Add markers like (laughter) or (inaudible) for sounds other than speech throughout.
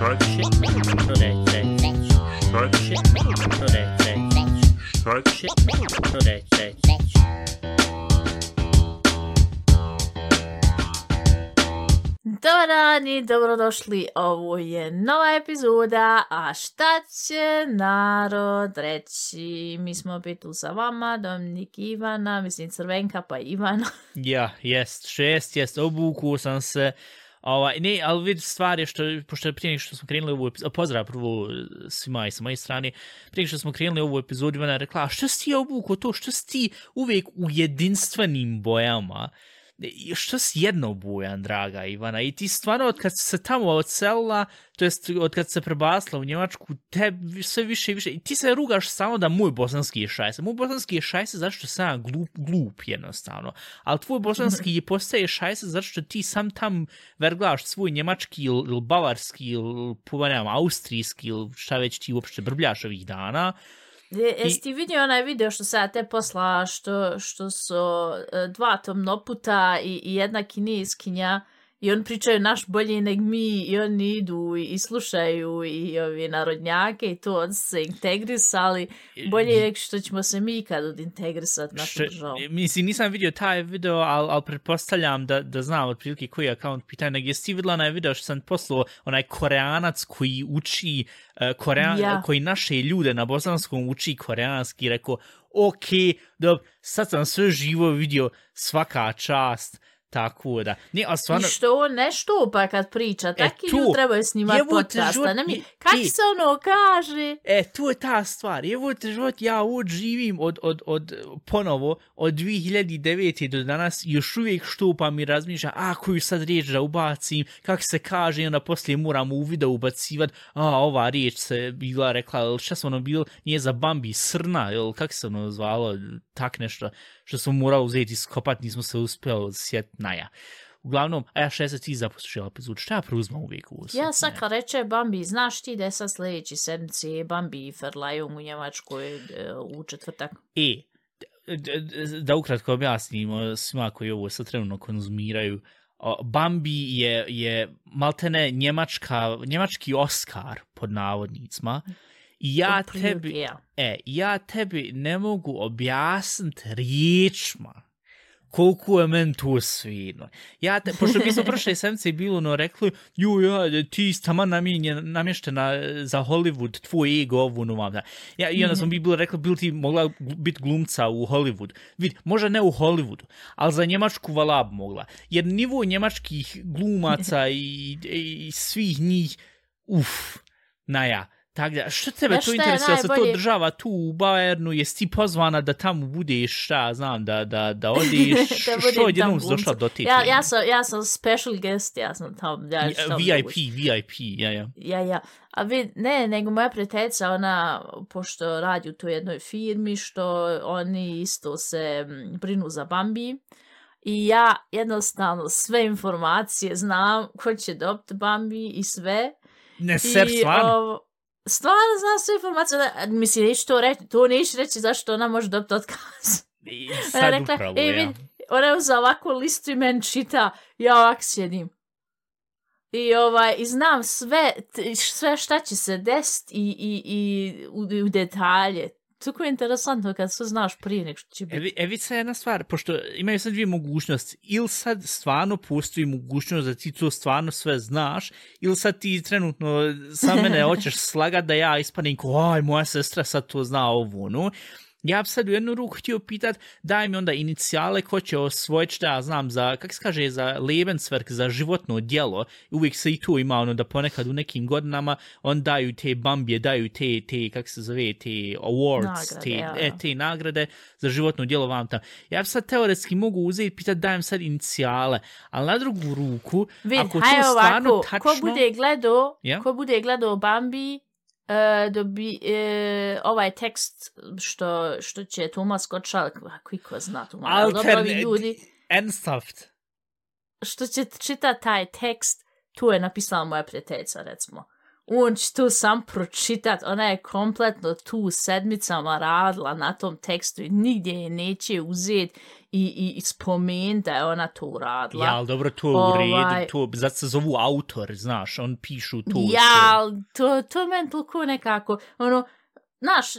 Talk shit. No that that. Dobar dan i dobrodošli. Ovo je nova epizoda, a šta će narod reći? Mi smo opet tu sa vama, Dominik Ivana, mislim Crvenka pa Ivana. Ja, jest, šest, jest, obuku sam se, ovaj, ne, ali vidi stvar je što, pošto prije što smo krenuli ovu epizodu, pozdrav prvo svima i sa moje strane, prije što smo krenuli ovu epizodu, ona je rekla, što si ti to, što si ti uvijek u jedinstvenim bojama, E, što si jednobojan, draga Ivana, i ti stvarno od kad si se tamo odselila, to jest od kad se prebasla u Njemačku, te sve više i više, i ti se rugaš samo da moj bosanski je šajse. Moj bosanski je šajse zato što sam glup, glup jednostavno, ali tvoj bosanski je postaje šajse zato što ti sam tam verglaš svoj njemački ili, ili bavarski ili, znam austrijski ili šta već ti uopšte brbljaš ovih dana, Je, jesi ti vidio onaj video što sada te posla, što, što su e, dva tomnoputa i, i jedna kineskinja i on pričaju naš bolji neg mi i oni idu i, i slušaju i ovi narodnjake i to on se integrisali bolje nek što ćemo se mi kad odintegrisati na Što- državu. Mislim, nisam vidio taj video, ali al pretpostavljam da, da znam otprilike koji je akaunt pitanja. Nego jesi ti vidjela onaj video što sam poslao, onaj koreanac koji uči, uh, korean, Ja. koji naše ljude na bosanskom uči koreanski, rekao, ok, dob, sad sam sve živo vidio, svaka čast, tako da. Ne, I stvarno, što on ne štupa kad priča, taki tu, ljudi trebaju snimati jebote, podcasta. život- Ne mi, je- kak ti- se ono kaže? E, tu je ta stvar. Evo te život, ja ovdje živim od, od, od, ponovo, od 2009. do danas, i još uvijek štupam i razmišljam, a, koju sad riječ da ubacim, kako se kaže, i onda poslije moram u video ubacivat, a, ova riječ se bila rekla, šta se ono bilo, nije za Bambi, srna, ili kako se ono zvalo, tak nešto, što sam morao uzeti skopat, nismo se uspjeli sjet naja. Uglavnom, a ja šta se ti zaposlušala epizod, šta ja preuzmam uvijek u Ja sad kad reče Bambi, znaš ti da je sad sljedeći sedmici Bambi i Verleihung u Njemačkoj e, u četvrtak? E, da ukratko objasnimo svima koji ovo sad trenutno konzumiraju, Bambi je, je maltene njemačka, njemački Oscar pod navodnicima ja tebi, e, ja tebi ne mogu objasniti riječima koliko je men to svidno. Ja te, pošto mi smo prošle sedmice bilo no rekli, ju, ja, ti si tamo namjenjen, namještena za Hollywood, tvoj ego, ovu, no vam da. Ja, I onda smo bi bilo rekli, bil ti mogla gl- biti glumca u Hollywood. Vid, možda ne u Hollywoodu, ali za Njemačku vala bi mogla. Jer nivo njemačkih glumaca i, i svih njih, uf, na ja. Tako da, što tebe Znaš to je interesuje, da se to država tu u Bayernu, jesi ti pozvana da tamo budeš, šta, znam, da, da, da odeš, (laughs) Da što odjednom tamo si došla do te Ja, ja, sam, ja sam special guest, ja sam tamo. Ja, Ja, VIP, moguć. VIP, ja, ja. Ja, ja. A vid, ne, nego moja prijateljica, ona, pošto radi u toj jednoj firmi, što oni isto se mm, brinu za Bambi, i ja jednostavno sve informacije znam ko će dobiti Bambi i sve. Ne, ser, stvarno. Stvarno znam sve informacije, da, mislim, neću to reći, to neću reći zašto ona može dobiti otkaz. I Sad rekla, upravo, e, ja. vidi, ona je uzela ovakvu listu i meni čita, ja ovak sjedim. I, ovaj, I znam sve, sve šta će se desiti i, i, i u, u detalje. Tako je interesantno kad sve znaš prije nek što će biti. Evi, evi sad jedna stvar, pošto imaju sad dvije mogućnosti, ili sad stvarno postoji mogućnost da ti to stvarno sve znaš, ili sad ti trenutno sa mene (laughs) hoćeš slagat da ja ispadim ko, aj, moja sestra sad to zna ovu, no. Ja bi sad u jednu ruku htio pitat, daj mi onda inicijale ko će osvojiti šta ja znam za, kak se kaže, za Lebenswerk, za životno djelo. Uvijek se i tu ima ono da ponekad u nekim godinama on daju te bambije, daju te, te kak se zove, te awards, Nagrade, te, ja. e, te nagrade za životno djelo vam tam. Ja bi sad teoretski mogu uzeti pitat dajem sad inicijale, ali na drugu ruku, Vid, ako to stvarno ovako, tačno... ko bude gledao, Ja? ko bude gledao Bambi, uh, dobi, uh, ovaj tekst što, što će Tomas Gottschalk, ako iko zna Tomas, ali dobro Alterne- ljudi, Ernsthaft. što će čitati taj tekst, tu je napisala moja prijateljica, recimo. On će tu sam pročitat, ona je kompletno tu sedmicama radila na tom tekstu i nigdje je neće uzeti i, i spomen da je ona to uradila. Ja, ali dobro, to je u Ovaj- redu, to, zato se zovu autor, znaš, on pišu to. Ja, ali to, to meni toliko nekako, ono, znaš,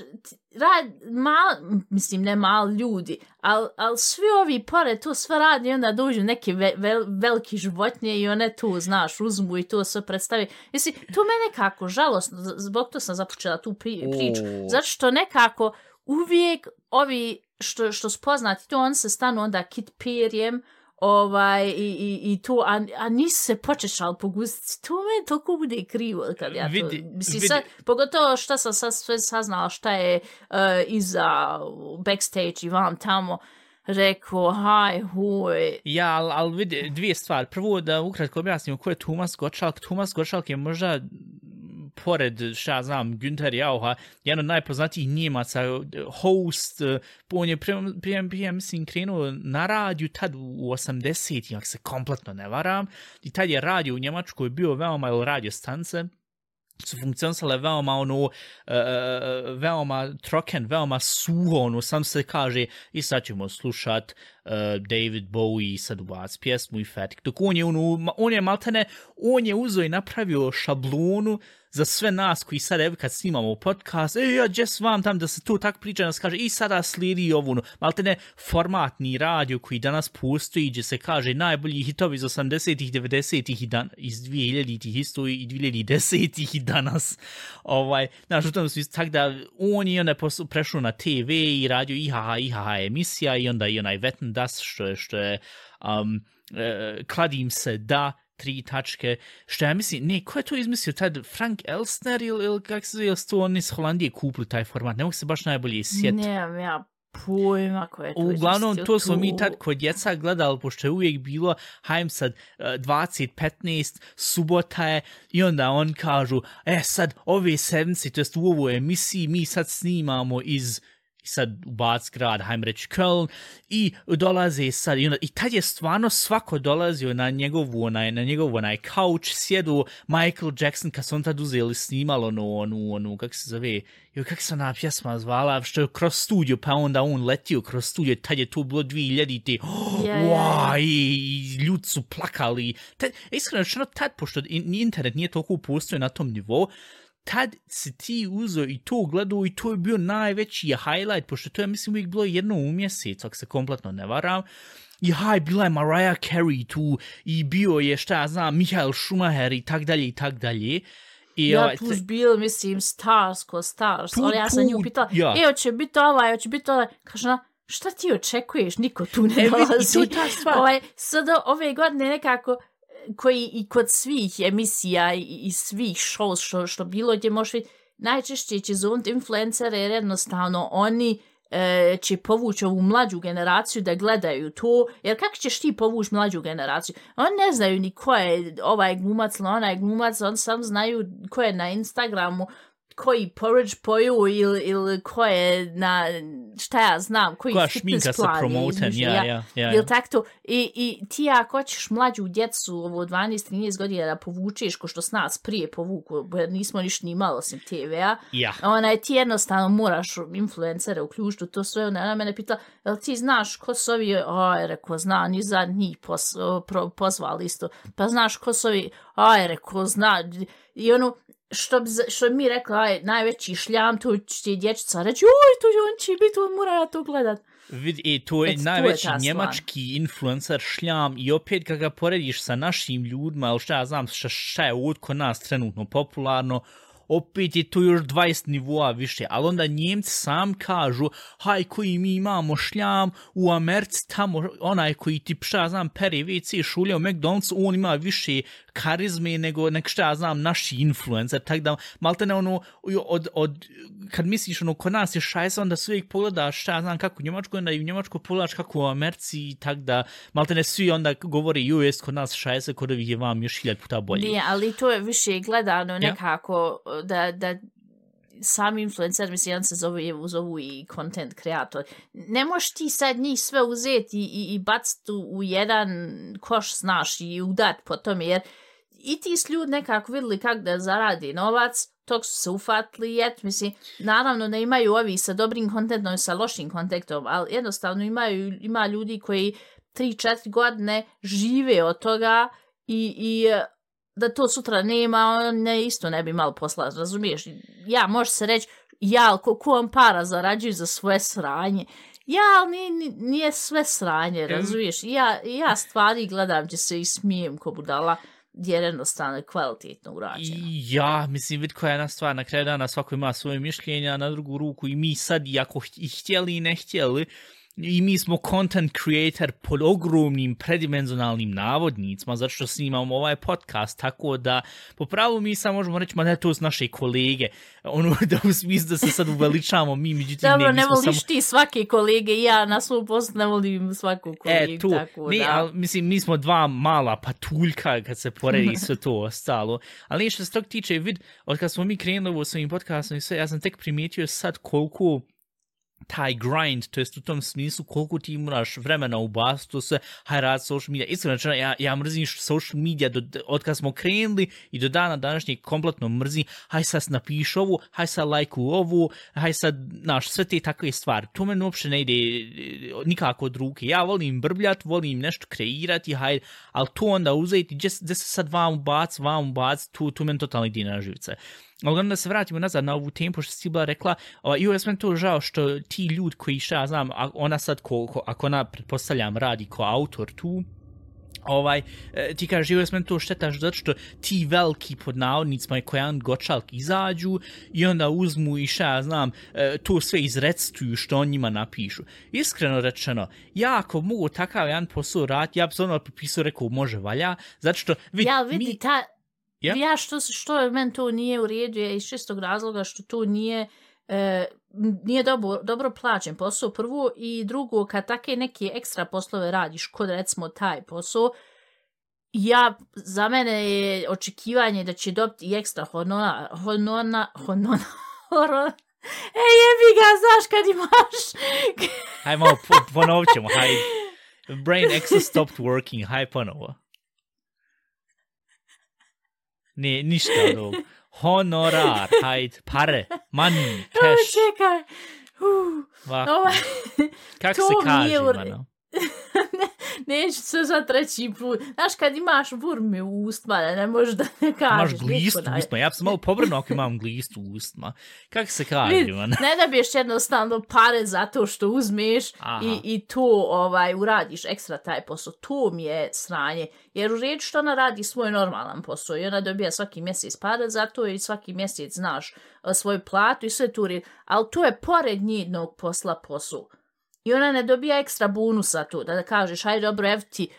rad, mal, mislim, ne mal ljudi, ali al svi ovi pored to sve radi i onda dođu neke ve, vel, veliki životnje i one to, znaš, uzmu i to sve predstavi. Mislim, to me nekako žalostno, zbog to sam započela tu pri, priču, O. zato što nekako uvijek ovi što, što su poznati, to on se stanu onda kit perjem, ovaj, i, i, i to, a, a nisu se počešali pogustiti. To me toliko bude krivo kad ja to... Vidi- mislim, vidi- sad, pogotovo što sam sad sve saznala šta je uh, iza backstage i vam tamo rekao, haj, huj. Ja, ali al vidi, dvije stvari. Prvo da ukratko objasnimo ko je Thomas Gottschalk. Thomas Gottschalk je možda pored, šta ja znam, Günther Jauha, jedan od najpoznatijih Njemaca, eh, host, eh, on je prije, prije, prije mislim, krenuo na radiju tad u 80-ih, ako se kompletno ne varam, i tad je radio u Njemačkoj bio veoma, ili radio stance, su funkcionisale veoma ono, uh, veoma troken, veoma suho, ono, sam se kaže, i sad ćemo slušat uh, David Bowie, sad ubac pjesmu i fetik. Dok on je, ono, on je maltene, on je uzo i napravio šablonu za sve nas koji sad, evo kad snimamo podcast, e, ja just vam tam da se to tak priča, nas kaže, i sada slijedi ovo, malte maltene formatni radio koji danas postoji, gdje se kaže najbolji hitovi iz 80-ih, 90-ih i dan, iz 2000-ih isto i 2010-ih i danas. Ovaj, znaš, u tom smislu, tako da on je onda prešao na TV i radio IHH, IHH emisija i onda i onaj Wetten Das, što je, što je um, e, kladim se da, tri tačke, što ja mislim, ne, ko je to izmislio, tad Frank Elstner ili, ili kak se zove, su to oni iz Holandije kupili taj format, ne mogu se baš najbolje sjetiti. Nemam ja pojma ko je to Uglavnom, to smo mi tad kod djeca gledali, pošto je uvijek bilo, hajem sad uh, 20.15, subota je, i onda on kažu, e sad, ove sedmice, to jest u ovoj emisiji, mi sad snimamo iz i sad u Bac grad, hajmo reći Köln, i dolaze sad, i, onda, i tad je stvarno svako dolazio na njegovu, onaj, na njegovu onaj couch, sjedu Michael Jackson, kad su on tad uzeli snimalo onu, onu, onu, kak se zove, jo, kak se ona pjesma zvala, što je kroz studio, pa onda on letio kroz studio, tad je to bilo 2000 oh, Ja, ja, ja. wow, i, i ljudi su plakali. Tad, iskreno, što tad, pošto in, internet nije toliko postojao na tom nivou, tad si ti uzeo i to gledao i to je bio najveći highlight, pošto to je, mislim, uvijek bilo jedno u mjesec, ako se kompletno ne varam. I haj, bila je Mariah Carey tu i bio je, šta ja znam, Michael Schumacher i tak dalje i tak dalje. I, Ja ovaj, tu te- zbil, mislim, stars ko stars. Tu, ali ja sam nju pitala, ja. e, hoće biti ovaj, hoće biti ovaj. Kaže ona, šta ti očekuješ? Niko tu ne E, i dolazi. to je ta stvar. Ovaj, sad ove godine nekako, koji i kod svih emisija i, i svih shows što, što bilo gdje možeš vidjeti, najčešće će zovnut influencere jer jednostavno oni e, će povući ovu mlađu generaciju da gledaju to, jer kako ćeš ti povući mlađu generaciju? Oni ne znaju ni ko je ovaj glumac ili onaj glumac, oni sam znaju ko je na Instagramu, koji porridge poju ili, ili ko je na, šta ja znam, koji koja fitness šminka se je promoten, ja, ja, ja. Jel tak to? I, I ti ako hoćeš mlađu djecu ovo 12-13 godina da povučeš ko što s nas prije povuku, jer nismo ništa ni imali osim TV-a, Ja. onaj, ti jednostavno moraš influencere uključiti to sve. Ona ona mene pitala, jel ti znaš ko su ovi, aj, reko, zna, ni za njih pos, o, pro, pozvali isto. Pa znaš ko su ovi, aj, reko, zna. I ono, što, bi, što bi mi rekla, aj, najveći šljam, tu će dječica reći, oj, tu on će biti, on mora ja to gledat. Vidi, i to je je najveći ta stvar. njemački influencer šljam i opet kad ga porediš sa našim ljudima, ili šta ja znam, šta, šta je ovdje kod nas trenutno popularno, opet je to još 20 nivoa više, ali onda njemci sam kažu, haj koji mi imamo šljam u Americi, tamo onaj koji ti, ja znam, pere WC šulja u McDonald'su, on ima više karizme nego nek šta ja znam naši influencer, tak da malte ne ono od, od kad misliš ono kod nas je šajsa onda se uvijek pogledaš šta ja znam kako u Njemačkoj onda i u Njemačkoj pogledaš kako u Americi i tak da malte ne svi onda govori US kod nas šajsa kod ovih je vam još hiljad puta bolji. Nije, ali to je više gledano Ja. nekako da, da sami influencer, mislim, jedan se zove, zovu i content kreator. Ne možeš ti sad njih sve uzeti i, i, baciti u jedan koš, znaš, i udat po tome, jer i ti s ljudi nekako vidjeli kako da zaradi novac, tog su se ufatili jet, et, mislim, naravno ne imaju ovi sa dobrim kontentom i sa lošim kontentom, ali jednostavno imaju, ima ljudi koji 3-4 godine žive od toga i, i da to sutra nema, ne isto ne bi malo posla, razumiješ? Ja, može se reći, ja, ko, ko vam para zarađuju za svoje sranje, ja, ali nije, nije sve sranje, razumiješ? Ja, ja stvari gledam gdje se i smijem ko budala, jer jednostavno je kvalitetno urađeno. Ja, mislim, vid koja je jedna stvar, na kraju dana svako ima svoje mišljenja, na drugu ruku i mi sad, i ako i htjeli i ne htjeli, i mi smo content creator pod ogromnim predimenzionalnim navodnicima, zato što snimamo ovaj podcast, tako da po pravu mi sad možemo reći, ma ne, to su naše kolege, ono (laughs) da u smislu da se sad uveličamo, mi međutim Dobro, ne, mi ne voliš samo... ti svake kolege, ja na svom poslu ne volim svaku kolegu, E, tu, tako ne, da. ali, mislim, mi smo dva mala patuljka kad se poredi sve to ostalo. Ali što se tog tiče, vid, od kad smo mi krenuli u svojim podcastom i sve, ja sam tek primijetio sad koliko taj grind, to jest u tom smislu koliko ti moraš vremena ubaciti to se, haj rad social media. Iskreno, rečeno, ja, ja mrzim social media do, od kad smo krenuli i do dana današnjeg kompletno mrzim, haj sad napiš ovu, haj sad lajku ovu, haj sad, znaš, sve te takve stvari. To meni uopšte ne ide e, nikako od ruke. Ja volim brbljat, volim nešto kreirati, haj, ali to onda uzeti, gdje, gdje se sad vam ubac, vam ubac, tu, tu meni totalno ide na živce. Ali onda se vratimo nazad na ovu temu, pošto si bila rekla, o, i uvijek sam to žao što ti ljudi koji šta ja znam, ona sad, ko, ko, ako ona, pretpostavljam, radi ko autor tu, ovaj, e, ti kažeš, uvijek sam to štetaš zato što ti veliki pod navodnicima i kojan gočalk izađu i onda uzmu i šta ja znam, e, to sve izrecituju što on njima napišu. Iskreno rečeno, ja ako mogu takav jedan posao raditi, ja bi se ono popisao rekao može valja, zato što vid, Ja vidi, mi, ta, Ja? ja što, što men to nije u redu je iz čistog razloga što to nije e, nije dobro, dobro plaćen posao prvo i drugo kad take neke ekstra poslove radiš kod recimo taj posao ja, za mene je očekivanje da će dobiti ekstra honora, honora, honora, honora, E, jebi ga, znaš kad imaš... Haj malo, po, ponovit ćemo, haj. Brain access stopped working, haj ponovo. Ne, ništa od ovog. Honorar, hajde, pare, money, (laughs) cash, čekaj. Uh, ovaj, Kako (laughs) to se kaže, mano? (laughs) ne, neću se za treći put. Znaš, kad imaš burme u ustima, da ne možeš da ne kažeš. Imaš glist da u je. ustima, ja se malo pobrnuo ako imam glist u ustima. Kako se kaže, Vid, mano? ne dobiješ jednostavno pare zato što uzmeš Aha. i, i to ovaj uradiš ekstra taj posao. To mi je sranje. Jer u redu što ona radi svoj normalan posao i ona dobija svaki mjesec pare za to i svaki mjesec znaš eh, svoju platu i sve tu red. Ali to je pored njenog posla posao. I ona ne dobija ekstra bonusa tu, da, da kažeš, hajde dobro, evo ti,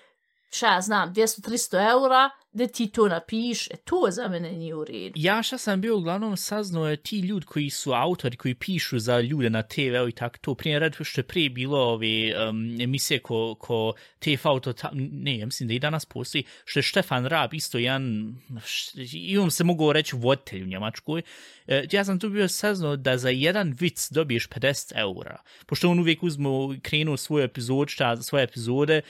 šta ja znam, 200-300 eura, da ti to napiše, to za mene nije u redu. Ja šta sam bio uglavnom saznao je ti ljudi koji su autori, koji pišu za ljude na TV i tako to. Prije red što je prije bilo ove um, emisije ko, ko TV auto, ta, ne, ja mislim da i danas postoji, što je Štefan Rab, isto jedan, š, i on se mogu reći voditelj u Njemačkoj. E, ja sam tu bio saznao da za jedan vic dobiješ 50 eura. Pošto on uvijek uzmo, krenuo svoje epizode, šta, svoje epizode,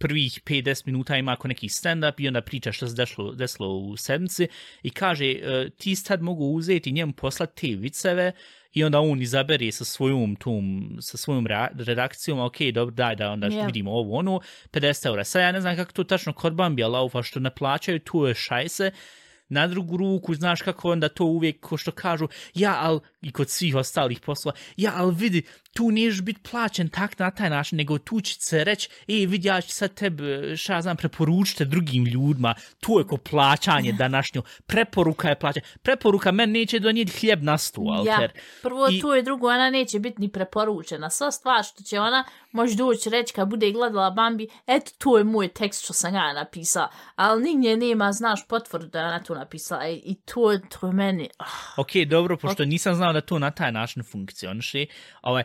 prvih 5-10 minuta ima ako neki stand-up i onda priča što se desilo, desilo u sedmici i kaže e, ti sad mogu uzeti njemu poslati te viceve i onda on izabere sa svojom tom, sa svojom redakcijom, ok, dobro, daj da onda Yeah. vidimo ovo, ono, 50 eura. Sad ja ne znam kako to tačno kod Bambija laufa, što ne plaćaju, tu je šajse, na drugu ruku, znaš kako onda to uvijek, ko što kažu, ja, al, i kod svih ostalih poslova, ja, al vidi, tu niješ biti plaćen tak na taj način, nego tu će se reći, e, vidi, ja ću sad tebe, šta ja znam, preporučite drugim ljudima, tu je ko plaćanje današnjo, preporuka je plaćanje, preporuka men neće donijeti hljeb na stu, alter. Ja, prvo I- tu je drugo, ona neće biti ni preporučena. Sva stvar što će ona može doći reći kad bude gledala Bambi, eto, to je moj tekst što sam ja napisala. Ali nigdje nema, znaš, potvrdu da je ona to napisala. I, i to, to je meni... ah, Ok, dobro, pošto nisam znao da to na taj način funkcioniše. Ovaj,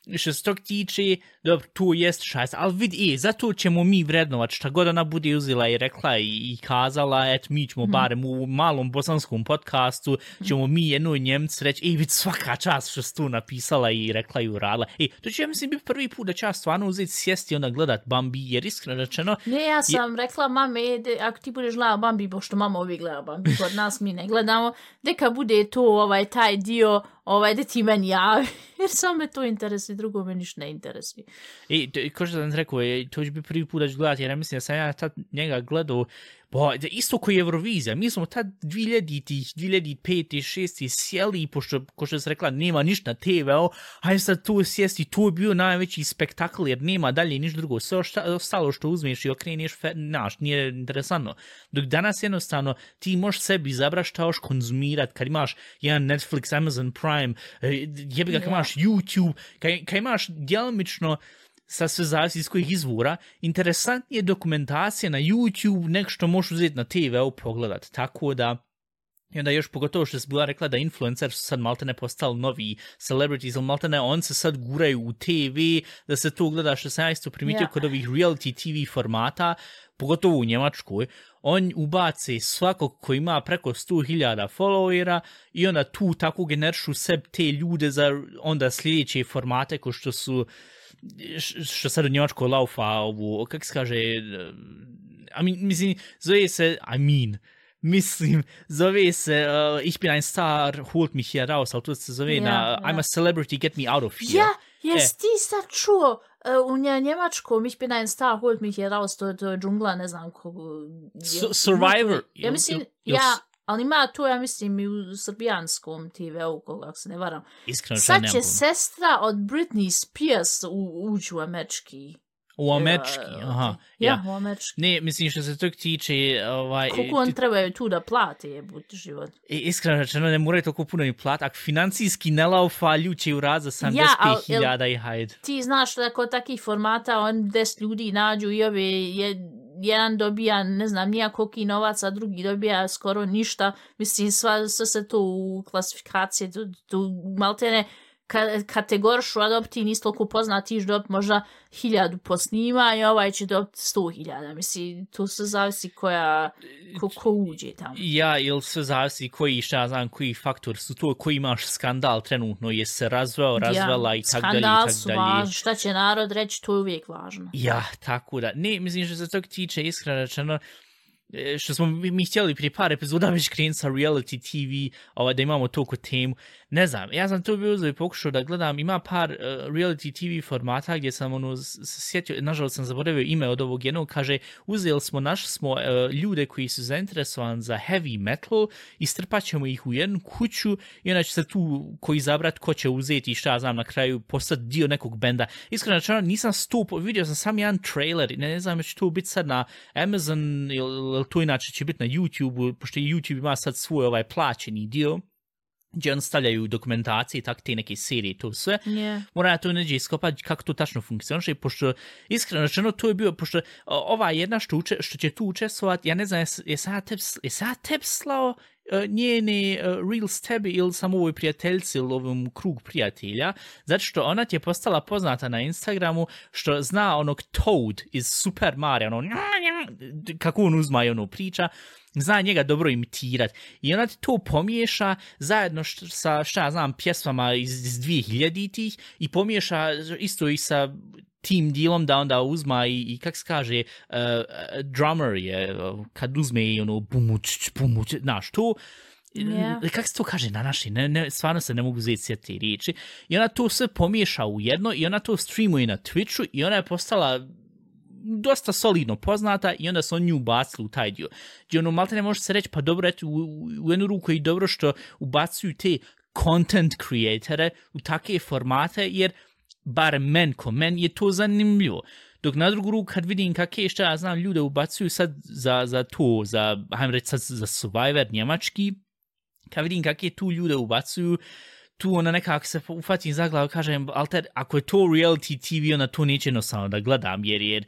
što se tog tiče, dobro, to jest šajst, ali vidi, e, zato ćemo mi vrednovat šta god ona bude uzela i rekla i, i kazala, et, mi ćemo mm. barem u malom bosanskom podcastu, ćemo mi jednoj Njemci reći, e, vidi, svaka čast što se tu napisala i rekla i uradila. E, to će, ja mislim, biti prvi put da će ja stvarno uzeti sjesti i onda gledat Bambi, jer iskreno rečeno... Ne, ja sam je... rekla mame, de, ako ti budeš gledao Bambi, pošto mama uvijek gleda Bambi, kod nas mi ne gledamo, deka bude to, ovaj, taj dio, ovaj, da ti meni javi, (laughs) jer samo me to interesuje, drugo me ništa ne interesuje. I, ko što sam rekao, je, to će biti prvi put da ću gledati, jer ja mislim da sam ja tad njega gledao Bo, isto koji Eurovizija, mi smo tad 2000-ih, 2005-ih, 6-ih sjeli, pošto, ko što se rekla, nema ništa na TV-o, hajde sad tu sjesti, to je bio najveći spektakl, jer nema dalje ništa drugo, sve ostalo što uzmeš i okreniš, naš, nije interesantno. Dok danas jednostavno ti možeš sebi izabrati šta hoš konzumirat, kad imaš jedan Netflix, Amazon Prime, eh, jebi ga, kad imaš YouTube, kad, kad imaš djelomično, sa sve zavisi iz kojih izvora, interesantnije dokumentacije na YouTube nek što možeš uzeti na TV-u pogledat. Tako da, i onda još pogotovo što se bila rekla da influencer su sad maltene postali novi celebrities, ili maltene on se sad guraju u TV, da se to gleda što sam isto primitio yeah. kod ovih reality TV formata, pogotovo u Njemačkoj, on ubaci svakog ko ima preko 100.000 followera i onda tu tako generišu sebi te ljude za onda sljedeće formate ko što su uh, što sad u Njemačkoj laufa ovu, kak se kaže, I mean, mislim, zove se, I mean, mislim, zove se uh, Ich bin ein Star, holt mich hier raus, ali to se zove yeah, na yeah. I'm a celebrity, get me out of here. Ja, jes e. ti sad čuo uh, u Njemačkom Ich bin ein Star, holt mich hier raus, to, to je džungla, ne znam ko... Survivor. Ja mislim, ja, Ali ima to, ja mislim, i u srbijanskom TV-u, koga se ne varam. Iskreno Sad će sestra od Britney Spears u, uđu u američki. U američki, uh, aha. Ja, ja, u američki. Ne, mislim što se tog tiče... Ovaj, Koliko on treba tu da plati, je but život. Iskreno rečeno, ne moraju toliko puno ni plati. Ako financijski ne laufa, ljuče u rad za 75.000 ja, i hajde. Ti znaš da kod takih formata on 10 ljudi nađu i ove je jedan dobija, ne znam, nijakoliki novac, a drugi dobija skoro ništa. Mislim, sva, sve se to u klasifikacije, tu, tu maltene, ka, kategorišu adopti, nisi toliko poznat, tiš dobit možda hiljadu po snimanja, ovaj će dobiti sto hiljada. Mislim, to se zavisi koja, ko, ko uđe tamo. Ja, ili se zavisi koji, šta ja znam, koji faktor su to, koji imaš skandal trenutno, je se razveo, razvela ja, i tak dalje. Skandal su važni, šta će narod reći, to je uvijek važno. Ja, tako da. Ne, mislim, što se tog tiče, iskreno rečeno, E, što smo mi htjeli prije par epizoda već krenuti sa reality TV, ovaj, da imamo toliko temu. Ne znam, ja sam to bio uzeli i pokušao da gledam, ima par uh, reality TV formata gdje sam ono, sjetio, nažalost sam zaboravio ime od ovog jednog, kaže, uzeli smo, našli smo uh, ljude koji su zainteresovani za heavy metal i strpat ćemo ih u jednu kuću i onda će se tu koji zabrat ko će uzeti i šta znam na kraju postati dio nekog benda. Iskreno, znači, nisam stup, vidio sam sam jedan trailer, ne, ne znam, će to biti sad na Amazon ili to inače će biti na YouTube, pošto YouTube ima sad svoj ovaj plaćeni dio, gdje on stavljaju dokumentacije i tako te neke serije, to sve. Yeah. Mora ja to neđe iskopati kako to tačno funkcioniše, pošto iskreno rečeno to je bio, pošto ova jedna što, uče, što će tu učestvovati, ja ne znam, je sad teb, je sad teb slao E, njene uh, Reels tebi ili samo ovoj prijateljci ili ovom krug prijatelja, zato što ona ti je postala poznata na Instagramu što zna onog Toad iz Super Mario, ono, kako on uzma i ono priča, zna njega dobro imitirat. I ona ti to pomiješa zajedno š, sa, šta ja znam, pjesmama iz, iz 2000-ih i pomiješa isto i sa tim dijelom da onda uzma i, i kak se kaže, uh, drummer je, kad uzme i ono, bumuć, bumuć, znaš, to, Yeah. Kako se to kaže na naši? Ne, ne, stvarno se ne mogu zvijeti sjeti riječi. I ona to sve pomiješa u jedno i ona to streamuje na Twitchu i ona je postala dosta solidno poznata i onda su on nju ubacili u taj dio. Gdje ono, malo ne može se reći, pa dobro, eto, u, u jednu ruku je dobro što ubacuju te content creatore u takve formate, jer bar men ko men je to zanimljivo. Dok na drugu ruku kad vidim kakve šta ja znam ljude ubacuju sad za, za to, za, hajdem reći sad za Survivor njemački, kad vidim kakve tu ljude ubacuju, tu ona nekako se ufatim za glavu, kažem, alter, ako je to reality TV, ona to neće jednostavno da gledam, jer, jer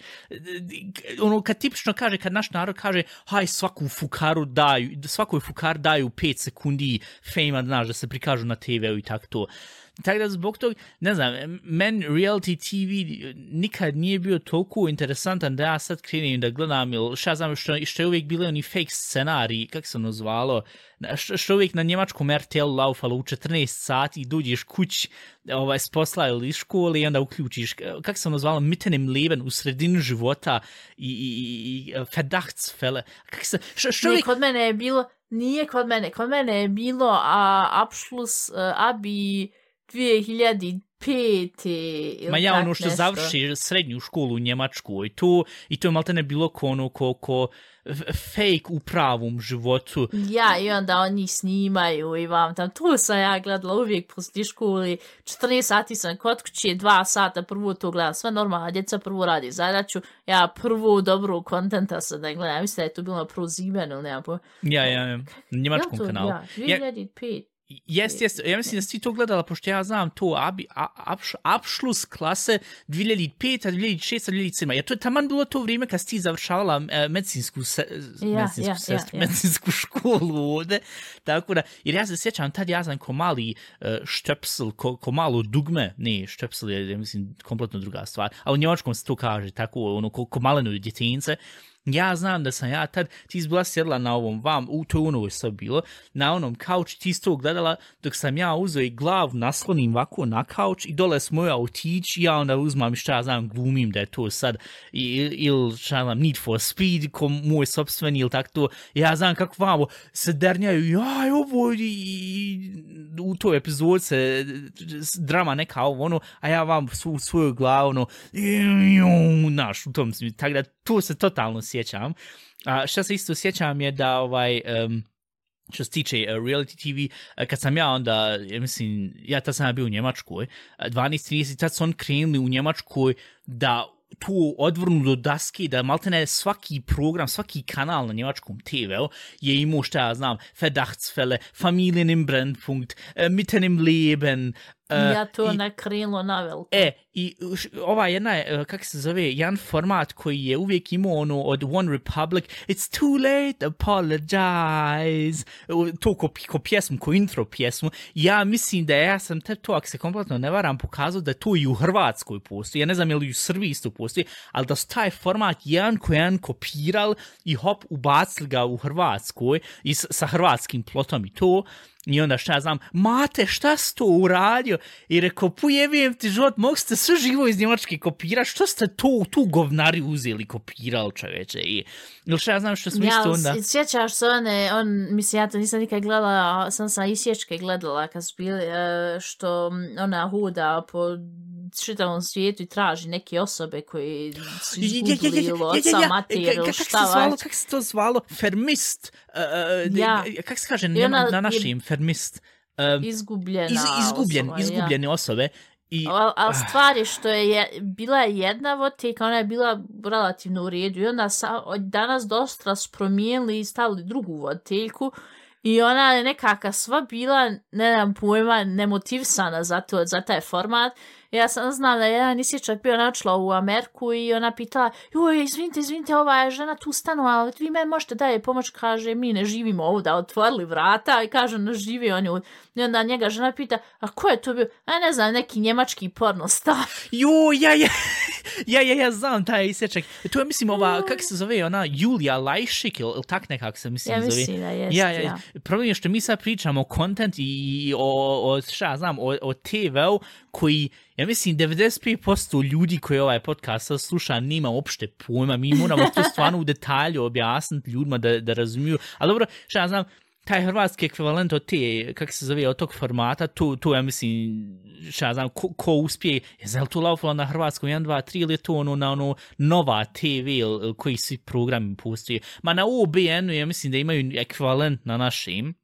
ono, kad tipično kaže, kad naš narod kaže, haj, svaku fukaru daju, svakoj fukar daju 5 sekundi fejma, znaš, da se prikažu na TV-u i tako to. Tako da zbog tog, ne znam, men reality TV nikad nije bio toliko interesantan da ja sad krenim da gledam, ili šta znam, što, što je uvijek bili oni fake scenariji, kako se ono zvalo, što, što uvijek na njemačkom RTL laufalo u 14 sati, dođeš kuć ovaj, s posla ili iz škole i onda uključiš, kako se ono zvalo, mitten im leben u sredinu života i, i, i, i verdachtsfälle. Kako se, što, što uvijek, kod mene je bilo, nije kod mene, kod mene je bilo a, Abschluss uh, Abi 2005. ili Ma ja ono što nešto. završi srednju školu u Njemačku i to, i to je malte ne bilo ko ono ko, ko fake u pravom životu. Ja, i onda oni snimaju i vam tam, tu sam ja gledala uvijek poslije školi, 14 sati sam kod kuće, 2 sata prvo to gledam, sve normalno, djeca prvo radi zadaću, ja prvo dobru kontenta sam da gledam, mislim da je to bilo na prvo zimenu, ili nemam pojma. Ja, ja, ja, na njemačkom ja, to, kanalu. Ja, Ja, 2005. Jest, jest. Ja mislim da si to gledala, pošto ja znam to abi, a, abš, abšlus klase 2005, 2006, 2007. Ja, to je taman bilo to vrijeme kad si ti završavala e, medicinsku, se, Ja, medicinsku, ja, sestru, ja, ja. medicinsku školu ovde. Tako da, jer ja se sjećam, tad ja znam ko mali štepsel, ko, ko malo dugme, ne, štepsel je, ja mislim, kompletno druga stvar, a u njemačkom se to kaže, tako, ono, ko, ko maleno djetince, Ja znam da sam ja tad, ti si bila sjedla na ovom vam, u to ono je sad bilo, na onom kauču, ti si to gledala, dok sam ja uzeo i glavu naslonim ovako na kauč i dole smo ja otići, ja onda uzmam šta ja znam, glumim da je to sad, i- ili šta znam, Need for Speed, ko moj sobstveni ili tak to, ja znam kako vamo se dernjaju, jaj, ovo, i, i u toj epizod se drama neka ovo, ono, a ja vam svu, svoju glavu, ono, naš, u tom smislu, tako da to se totalno sjećam. A šta se isto sjećam je da, ovaj, um, što se tiče uh, reality TV, uh, eh, kad sam ja onda, ja mislim, ja tad sam ja bio u Njemačkoj, eh, uh, 12.30, tad su on krenuli u Njemačkoj da tu odvrnu do daske, da maltene svaki program, svaki kanal na njemačkom TV-u je imao, šta ja znam, Verdachtsfälle, Familien im Brennpunkt, Mitten im Leben, ja to i- na veliko. E, i ova jedna, je, kako se zove, jedan format koji je uvijek imao ono od One Republic, It's too late, apologize, U- to ko, ko pjesmu, ko intro pjesmu, ja mislim da ja sam te to, ako se kompletno ne varam, pokazao da to i u Hrvatskoj postoji, ja ne znam je li u Srbiji isto postoji, ali da su taj format jedan ko jedan kopiral i hop, ubacili ga u Hrvatskoj i sa hrvatskim plotom i to, I onda šta ja znam, mate, šta si to uradio? I rekao, pujebijem ti život, mogu ste sve živo iz Njemačke kopirati, što ste to, tu govnari uzeli, kopirali čoveče? I, ili šta ja znam što smo Ja, isto onda... s- sjećaš se one, on, mislim, ja to nisam nikad gledala, sam sam isječke gledala kad su bili, e, što ona huda po čitavom svijetu i traži neke osobe koji su izgubili ili oca, mater ili Kako šta se zvalo, već. kako se to zvalo? Fermist. Uh, Ja. Kako se kaže na, ona na našim? Fermist. Um, Izgubljena iz, izgubljen, osoba, ja. izgubljene osobe. I, Al, al stvar je što je, je bila je jedna voditeljka, ona je bila relativno u redu i onda sa, od danas dosta promijenili i stavili drugu voditeljku i ona je nekaka sva bila, ne znam pojma, nemotivsana za, to, za taj format. Ja sam znam da je jedan isječak bio načela u Ameriku i ona pitala, joj, izvinite, izvinite, ova je žena tu stanu, ali vi meni možete dalje pomoć, kaže, mi ne živimo ovdje, otvorili vrata i kaže, ne živi on ju. I onda njega žena pita, a ko je to bio? A ne znam, neki njemački porno star. Jo, ja, ja, ja, ja, ja znam taj isječak. To je, mislim, ova, kako se zove, ona Julia Lajšik, ili, ili tak nekako se, mislim, Ja zove. mislim da jest, ja, ja, ja. Problem je što mi sad pričamo o content i o, o šta znam, o, o TV-u koji, ja mislim, 95% ljudi koji ovaj podcast sluša nima uopšte pojma. Mi moramo to stvarno u detalju objasniti ljudima da, da razumiju. Ali dobro, šta ja znam, taj hrvatski ekvivalent od te, kako se zove, od tog formata, tu, tu ja mislim, šta ja znam, ko, ko uspije, je zel tu laufalo na hrvatskom 1, 2, 3 ili je to ono na ono nova TV ili, koji svi programi pustuju. Ma na UBN-u ja mislim da imaju ekvivalent na našim,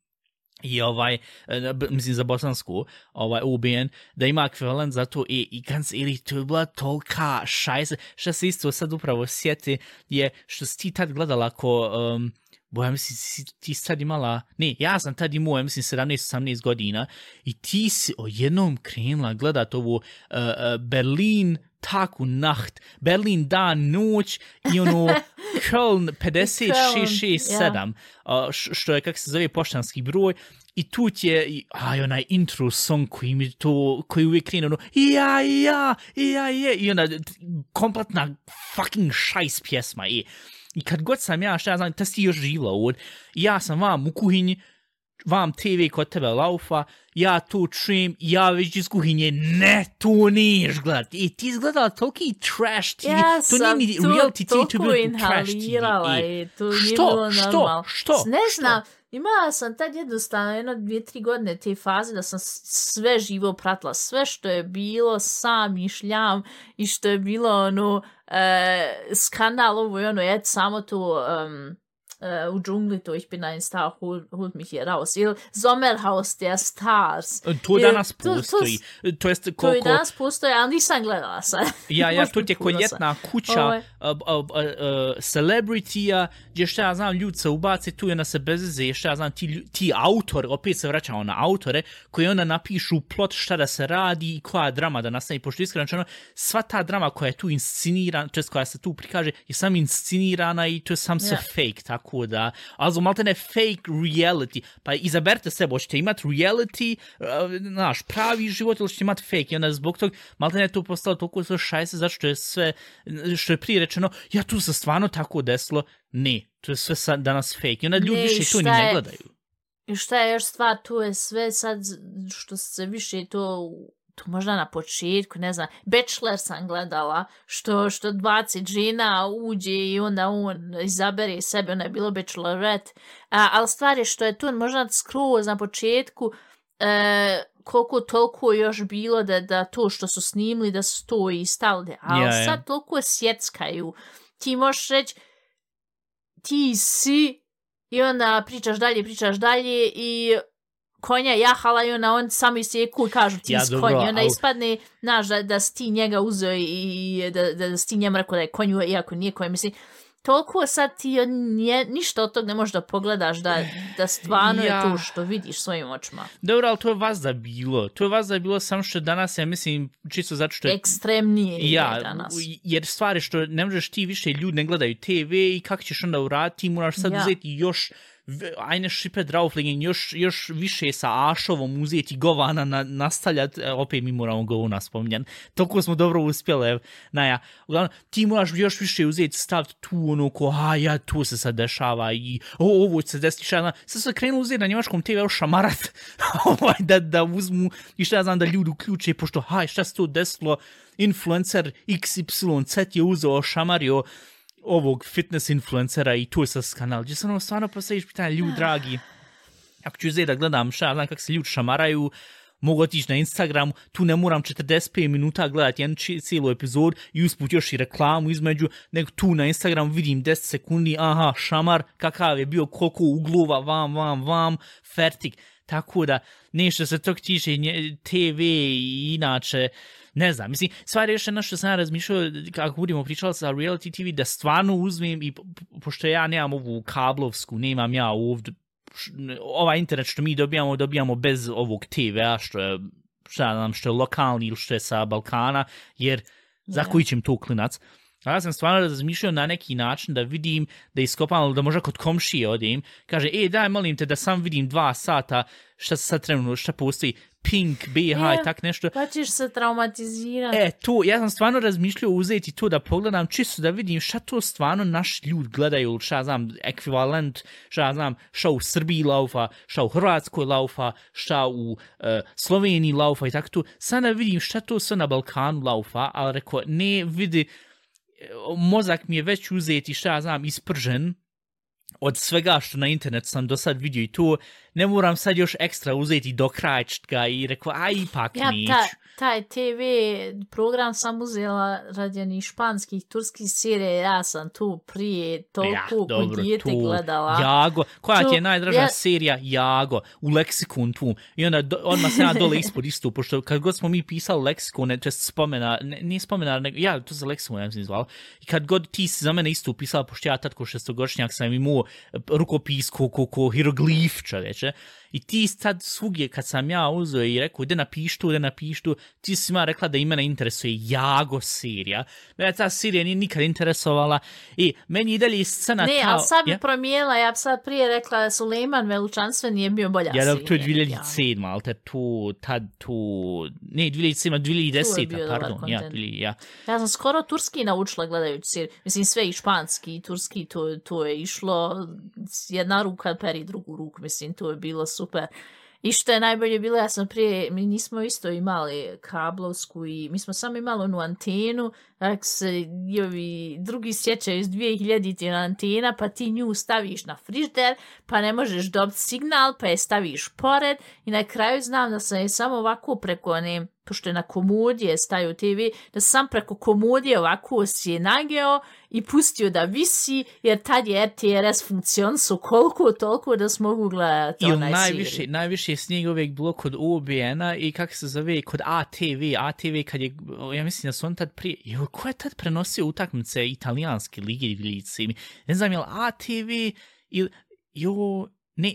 i ovaj, e, mislim za bosansku, ovaj UBN, da ima ekvivalent za to i, i ganz ili to je bila tolika šajsa, Šta se isto sad upravo sjeti je što si ti tad gledala ko um, bo ja mislim, si ti sad imala, ne, ja sam tad imao, ja mislim, 17-18 godina i ti si o jednom krenula gledat ovu uh, uh, Berlin taku nacht, Berlin dan, noć i ono (laughs) Köln 5667, uh, što je, kak se zove, poštanski broj, i tu ti je, aj, onaj intro song koji mi to, koji uvijek krene, ono, ja, ja, ja, ja, i ona kompletna fucking šajs pjesma, i, i kad god sam ja, šta ja znam, ta si još živla ovdje, ja sam vam u kuhinji, vam TV kod tebe laufa, ja to čujem, ja već iz kuhinje, ne, to niješ gledat. I ti izgledala toliki trash TV, Ja to sam nije ni tu reality TV, to toliko je bilo trash TV. inhalirala I, i to nije što, bilo što, normalno. što, Ne što? Imala sam tad jednostavno jedno, dvije, tri godine te faze da sam sve živo pratila, sve što je bilo sam i šljam i što je bilo ono e, skandal ovo i ono, et samo to um, U džungli to ich bin ein Star, hol, holt mich hier raus. Ili Sommerhaus der Stars. To I danas to- to- postoji. To jest To koliko... danas postoje, ali nisam gledala sad. (laughs) Ja, ja, to je ko ljetna kuća celebrity-a, gdje šta ja znam, ljudi se ubace tu i onda se bezeze, šta ja znam, ti, ti autor, opet se vraćamo na autore, koji onda napišu plot šta da se radi i koja drama da nastane, pošto iskreno rečeno, sva ta drama koja je tu inscenirana, to jest koja se tu prikaže, je sam inscenirana i to je sam se fake, tako da, also malte ne fake reality, pa izaberte sebe, hoćete imati reality, uh, znaš, pravi život ili ćete imati fake, i onda zbog tog, malte ne to postalo toliko sve šajse, zato što je sve, što je prije rečeno, ja tu se stvarno tako desilo, ne, to je sve sad danas fake, i onda ljudi Ne, više to ni ne je- gledaju. I šta je još stvar, tu je sve sad što se više to to možda na početku, ne znam, Bachelor sam gledala, što, što 20 žena uđe i onda on izabere sebe, onda je bilo Bachelorette, a, ali stvar je što je tu možda skroz na početku, e, koliko toliko još bilo da, da to što su snimili da to i stavili, ali ja. sad toliko sjeckaju, ti možeš reći, ti si i onda pričaš dalje, pričaš dalje i konja jahala i onda on samo isjeku i kažu ti Ja, dobro, konj. Onda al- ispadne, znaš, da, da si ti njega uzeo i da, da, da si ti njemu rekao da je konju, iako nije konj. Mislim, toliko sad ti nje, ništa od tog ne možeš da pogledaš da, da stvarno Ja. je to što vidiš svojim očima. Dobro, ali to je vas da bilo. To je vas da bilo samo što danas, ja mislim, čisto zato što je Ekstremnije ja, je danas. jer stvari što ne možeš ti više ljudi ne gledaju TV i kako ćeš onda uraditi, ti moraš sad Ja. uzeti još eine ajne šipe drauflingen, još, još više sa Ašovom uzeti govana na, nastavljati, e, opet mi moramo govana spominjan, toliko smo dobro uspjeli, naja, uglavnom, ti moraš još više uzeti, staviti tu ono ko, a ja, tu se sad dešava i o, ovo će se desiti, šta znam, sad se krenu uzeti na njemačkom TV šamarat, (laughs) ovaj, da, da uzmu i šta ja znam da ljudi uključe, pošto, haj, šta se to desilo, influencer XYZ je uzeo šamario ovog fitness influencera i tu je sa kanal. Gdje sam ono stvarno postaviš pitanje, ljudi dragi, ako ću uzeti da gledam šta, znam kako se ljudi šamaraju, mogu otići na Instagram, tu ne moram 45 minuta gledati jednu cijelu epizod i usput još i reklamu između, nego tu na Instagram vidim 10 sekundi, aha, šamar, kakav je bio, koliko uglova, vam, vam, vam, fertik. Tako da, nešto se tog tiče nje- TV i inače, ne znam, mislim, stvar je još jedna što sam ja razmišljao, kako budemo pričali sa reality TV, da stvarno uzmem i po- po- pošto ja nemam ovu kablovsku, nemam ja ovdje, ovaj internet što mi dobijamo, dobijamo bez ovog TV-a, što je, šta znam, što je lokalni ili što je sa Balkana, jer za koji će im to klinac. A ja sam stvarno razmišljao na neki način da vidim, da iskopam, da možda kod komšije odem, kaže, e, daj, molim te da sam vidim dva sata šta se sad trenutno, šta postoji, Pink, BH i tak nešto. Pa ćeš se traumatizirati. E, to, ja sam stvarno razmišljao uzeti to da pogledam čisto da vidim šta to stvarno naš ljud gledaju, šta znam, ekvivalent, šta znam, šta u Srbiji laufa, šta u Hrvatskoj laufa, šta u e, Sloveniji laufa i tako to. Sad da vidim šta to sve na Balkanu laufa, ali rekao, ne vidi, mozak mi je već uzeti, šta ja znam, ispržen, od svega što na internet sam do sad vidio i to, ne moram sad još ekstra uzeti do krajčka i rekao, a ipak Ja, neću. ta, taj TV program sam uzela radi onih španskih, turskih serija, ja sam tu prije toliko Ja, dobro, dijete tu, gledala. Jago, koja ti je Tu, najdraža ja- serija Jago, u leksikon tu. I onda do, odmah se ja dole ispod istu, pošto kad god smo mi pisali leksikone, to jest spomena, ne, nije spomena, nego, ja, to za leksikon, ja sam zvala. I kad god ti si za mene isto upisala, pošto ja tad ko šestogodišnjak sam imao rukopis ko, ko, ko hieroglif, čoveče. I ti sad svugdje kad sam ja uzeo i rekao, ide napiš tu, ide napiš tu, ti si ima rekla da i mene interesuje Jago serija. Mene ta serija nije nikad interesovala i meni i dalje scena Ne, kao... ali sad bi Ja? promijenila, ja bi sad prije rekla da Suleiman Veličanstven nije bio bolja Ja, da, serija. to je nego Jago. 2007, ali te tu, tad tu, ne, 2007, Tu je 2010, bio dobar pardon, ja, content. 2000, ja. Ja sam skoro turski naučila gledajući seriju. Mislim, sve i španski i turski, to, to je išlo jedna ruka peri drugu ruku. Mislim, to je bilo super. I što je najbolje bilo, ja sam prije, mi nismo isto imali kablovsku i mi smo samo imali onu antenu, ako se jovi, drugi sjećaju iz 2000 na antena, pa ti nju staviš na frižder, pa ne možeš dobiti signal, pa je staviš pored i na kraju znam da sam je samo ovako preko pošto je na komodije staju TV, da sam preko komodije ovako si je nageo i pustio da visi, jer tad je RTRS funkcionsu koliko toliko da smo mogu gledati I onaj najviše, seriju. najviše snijeg uvijek bilo kod OBN-a i kako se zove, kod ATV, ATV kad je, ja mislim da su on tad prije, jo, ko je tad prenosio utakmice italijanske lige divljice? Ne znam, je li ATV ili, jo, ne,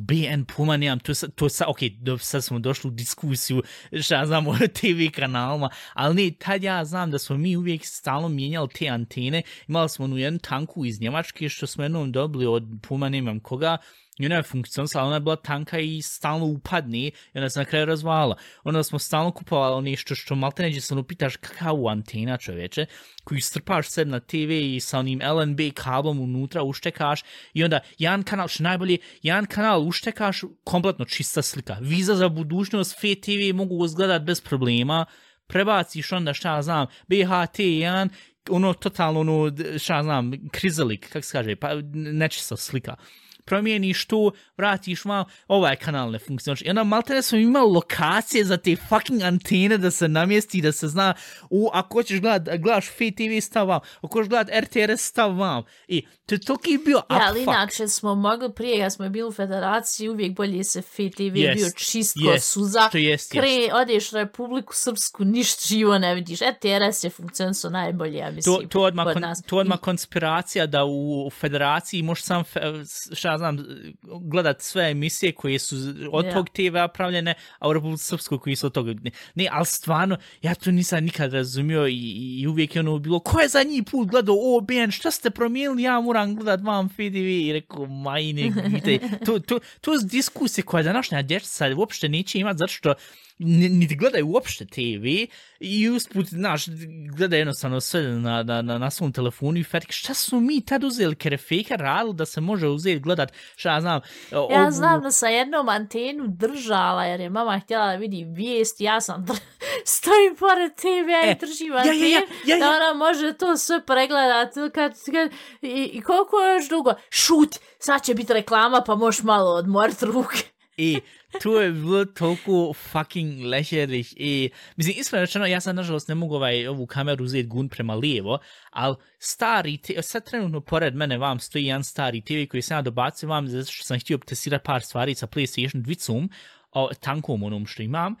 BN, puma nemam, to, sa- to sa, ok, do, sad smo došli u diskusiju, šta znam o (laughs) TV kanalima, ali ne, tad ja znam da smo mi uvijek stalno mijenjali te antene, imali smo onu jednu tanku iz Njemačke što smo jednom dobili od puma nemam koga, i ona funkcionisala, ona je bila tanka i stalno upadni i onda se na kraju razvala. Onda smo stalno kupovali nešto što malte neđe se ono pitaš kakav antena čoveče, koju strpaš sed na TV i sa onim LNB kablom unutra uštekaš i onda jedan kanal, što najbolje, jedan kanal uštekaš, kompletno čista slika. Viza za budućnost, FTV mogu uzgledat bez problema, prebaciš onda šta znam, BHT1, ono totalno ono, šta znam, krizelik, kako se kaže, pa nečista slika promijeniš tu, vratiš malo, ovaj kanal ne funkcioniš. I onda malte ne smo imali lokacije za te fucking antene da se namjesti, da se zna, u, ako hoćeš gledat, gledaš FTV stav vam, ako hoćeš gledat RTRS stav vam. I to je toliko bio Ja, ali inače smo mogli prije, kad smo bili u federaciji, uvijek bolje se FTV je Jest, bio čisto jest, suza. što jest, Kre, odeš u Republiku Srpsku, ništa živo ne vidiš. RTRS je funkcionisao najbolje, ja mislim, To, to, odmah, kod nas. to odmah konspiracija da u, federaciji možeš sam, šta znam, gledat sve emisije koje su od Ja. tog TV-a pravljene, a u Republike Srpskoj koji su od toga. Ne, ne, ali stvarno, ja to nisam nikad razumio i, i uvijek je ono bilo, ko je zadnji put gledao OBN, šta ste promijenili, ja moram gledat vam FDV i rekao, majne, vidite, (laughs) to, to, to je diskusija koja današnja dječica uopšte neće imat, zato što niti gledaju uopšte TV i usput, znaš, gledaju jednostavno sve na, na, na, na svom telefonu i fetik, šta su mi tad uzeli kerefeka radili da se može uzeti gledat, šta ja znam, Ja ovu- znam da sam jednom antenu držala jer je mama htjela da vidi vijest, ja sam dr... (laughs) stojim pored TV E, i držim ja, ja, antenu ja, ja, da ja. ona može to sve pregledat kad, kad, i, i koliko je još dugo? Šut, sad će biti reklama pa možeš malo odmorit ruke. I (laughs) (laughs) to je bilo toliko fucking lešerih i, mislim, iskreno rečeno, ja sad nažalost ne mogu ovaj, ovu kameru uzeti gun prema lijevo, ali stari, te, sad trenutno pored mene vam stoji jedan stari TV koji sam ja dobacio vam zato što sam htio testirati par stvari sa PlayStation 2 o tankom onom što imam.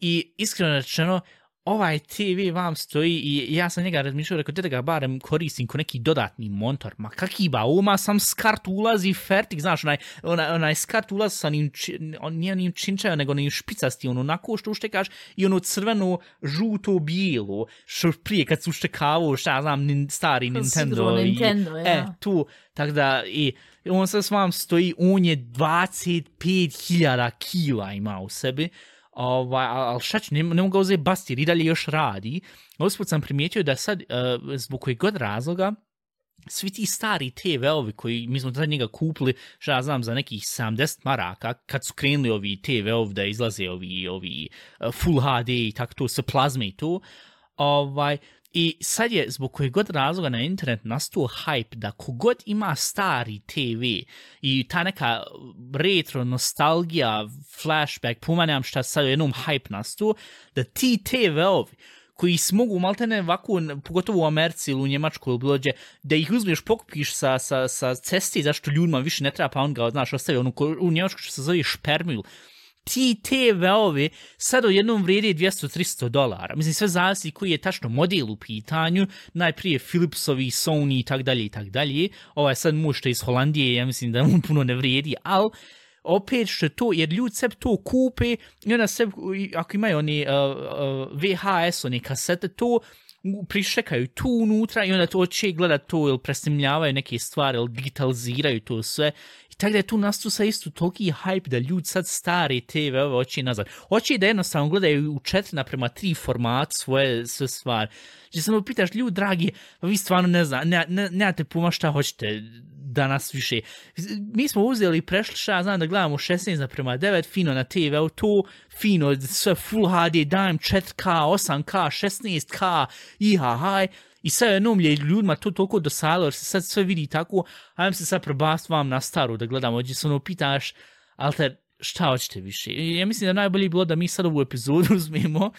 I iskreno rečeno, ovaj TV vam stoji i ja sam njega razmišljao, rekao, da ga barem koristim ko neki dodatni montor. Ma kaki ba, oma sam skart ulazi fertik, znaš, onaj, onaj, onaj skart ulazi sa či, on, nije onim činčaju, nego onim špicasti, ono onako što uštekaš i ono crveno, žuto, bijelo, što prije kad su uštekavao, šta ja znam, nin, stari Nintendo. i, Nintendo, ja. E, tu, tako da, i on sad s vam stoji, on je 25.000 kila ima u sebi, ovaj, ali šta ću, ne, ne mogu ga uzeti basti, jer i dalje još radi. Usput sam primijetio da sad, uh, zbog kojeg god razloga, svi ti stari TV-ovi koji mi smo tad njega kupili, šta ja znam, za nekih 70 maraka, kad su krenuli ovi TV-ovi da izlaze ovi, ovi uh, Full HD i tako to, sa plazme i to, ovaj, I sad je zbog kojeg god razloga na internet nastao hype da kogod ima stari TV i ta neka retro nostalgija, flashback, puma nemam šta sad u jednom hype nastao, da ti TV-ovi koji smogu maltene ovako, pogotovo u Americi ili u Njemačkoj ili bilo da ih uzmeš, pokupiš sa, sa, sa cesti, zašto ljudima više ne treba, pa on ga, znaš, ostavi ono, u Njemačkoj što se zove špermil, ti TV-ovi sad jednom vrijedi 200-300 dolara. Mislim, sve zavisi koji je tačno model u pitanju, najprije Philipsovi, Sony i tak dalje i tak dalje. Ovaj sad muž što je iz Holandije, ja mislim da mu puno ne vrijedi, ali opet što to, jer ljudi sebi to kupe i onda sebi, ako imaju oni uh, uh, VHS, oni kasete, to prišekaju tu unutra i onda to će gledat to ili presnimljavaju neke stvari ili digitaliziraju to sve. I tako da je tu nastu sa istu toliki hype da ljudi sad stari TV ove oči nazad. Hoće da jednostavno gledaju u četiri naprema tri format svoje sve stvari. Že samo pitaš ljudi dragi, pa vi stvarno ne zna, ne, ne, nemate puma šta hoćete danas više. Mi smo uzeli i prešli šta, znam da gledamo 16 naprema 9, fino na TV, to fino, sve full HD, dajem 4K, 8K, 16K, IHH, i sad jednom je ljudima to toliko dosadilo, jer se sad sve vidi tako, ajmo se sad probast vam na staru da gledamo, gdje se ono pitaš, alter, šta hoćete više? I ja mislim da najbolje bilo da mi sad ovu epizodu (laughs) uzmemo,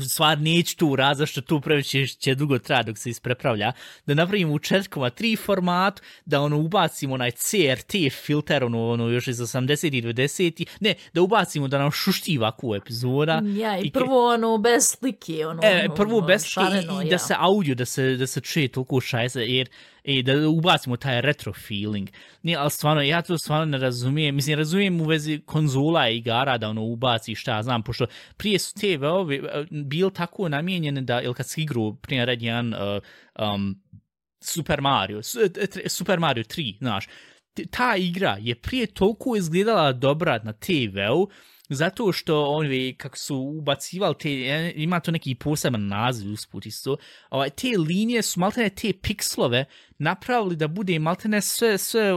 stvar neću tu rad, zašto tu previše će dugo traja dok se isprepravlja, da napravimo u 4,3 format, da ono ubacimo onaj CRT filter, ono, ono još iz 80 i 90 ne, da ubacimo da nam šušti ovakvu epizoda. Ja, i I- prvo ono bez slike, ono, E, ono, prvo ono, bez slike i, i ja. da se audio, da se, da se čuje toliko šajse, jer i da ubacimo taj retro feeling. Nije, ali stvarno, ja to stvarno ne razumijem. Mislim, razumijem u vezi konzola i igara da ono ubaci šta ja znam, pošto prije su te veovi bil tako namijenjene da, ili kad si igru, prije red jedan uh, um, Super Mario, Super Mario 3, znaš, ta igra je prije toliko izgledala dobra na TV-u, zato što oni, kako su ubacivali te, e, ima to neki poseban naziv usput isto, ovaj, te linije su maltene te pikslove napravili da bude maltene sve, sve,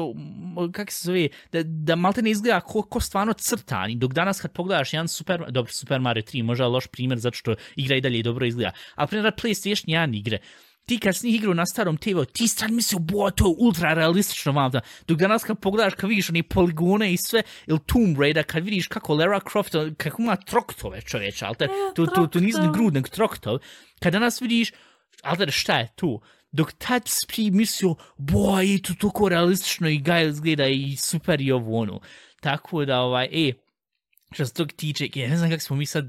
kako se zove, da, da maltene izgleda ko, ko stvarno crtani, dok danas kad pogledaš jedan Super, dobro, Super Mario 3, možda loš primjer zato što igra i dalje dobro izgleda, ali primjer PlayStation 1 igre, ti kad si njih igrao na starom TV, ti sad mislio, bo, to je ultra realistično vam da. Dok danas kad pogledaš, kad vidiš oni poligone i sve, ili Tomb Raider, kad vidiš kako Lara Croft, kako ima troktove čovječe, ali te, to, to, to nisu ni troktor. grud, nego troktov. Kad danas vidiš, ali te, šta je tu? Dok tad si mislio, bo, je to toliko realistično i gaj izgleda i super i ovo ono. Tako da, ovaj, e, što se tog tiče, ja ne znam kako smo mi sad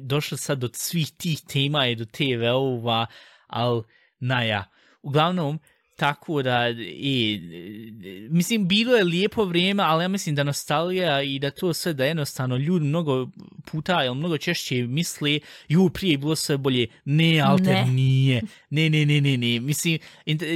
došli sad do svih tih tema i do TV-ova, ali naja. Uglavnom, tako da, i, mislim, bilo je lijepo vrijeme, ali ja mislim da nostalgija i da to sve da jednostavno ljudi mnogo puta ili mnogo češće misli, ju, prije je bilo sve bolje. Ne, ali Ne. nije. Ne, ne, ne, ne, ne. Mislim,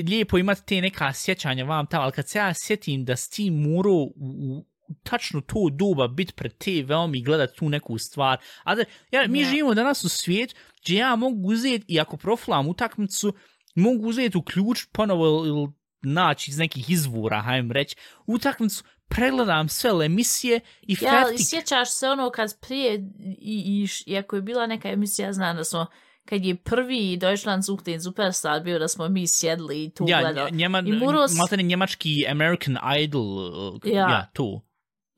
lijepo imati te neka sjećanja vam tamo, ali kad se ja sjetim da si ti morao u tačno to doba bit pred TV-om i gledat tu neku stvar. A da, ja, mi Ne. živimo danas u svijet gdje ja mogu uzeti i ako profilam utakmicu, mogu uzeti uključ ponovo ili- naći iz nekih izvora, hajem reći, utakmicu, pregledam sve emisije i Ja, ali fertik. sjećaš se ono kad prije, i, i, i ako je bila neka emisija, znam da smo, kad je prvi Deutschland sucht den Superstar bio, da smo mi sjedli i tu Ja, gledali. nje- njema, I morao s- maltene njemački American Idol, uh, ja, Ja. ja to.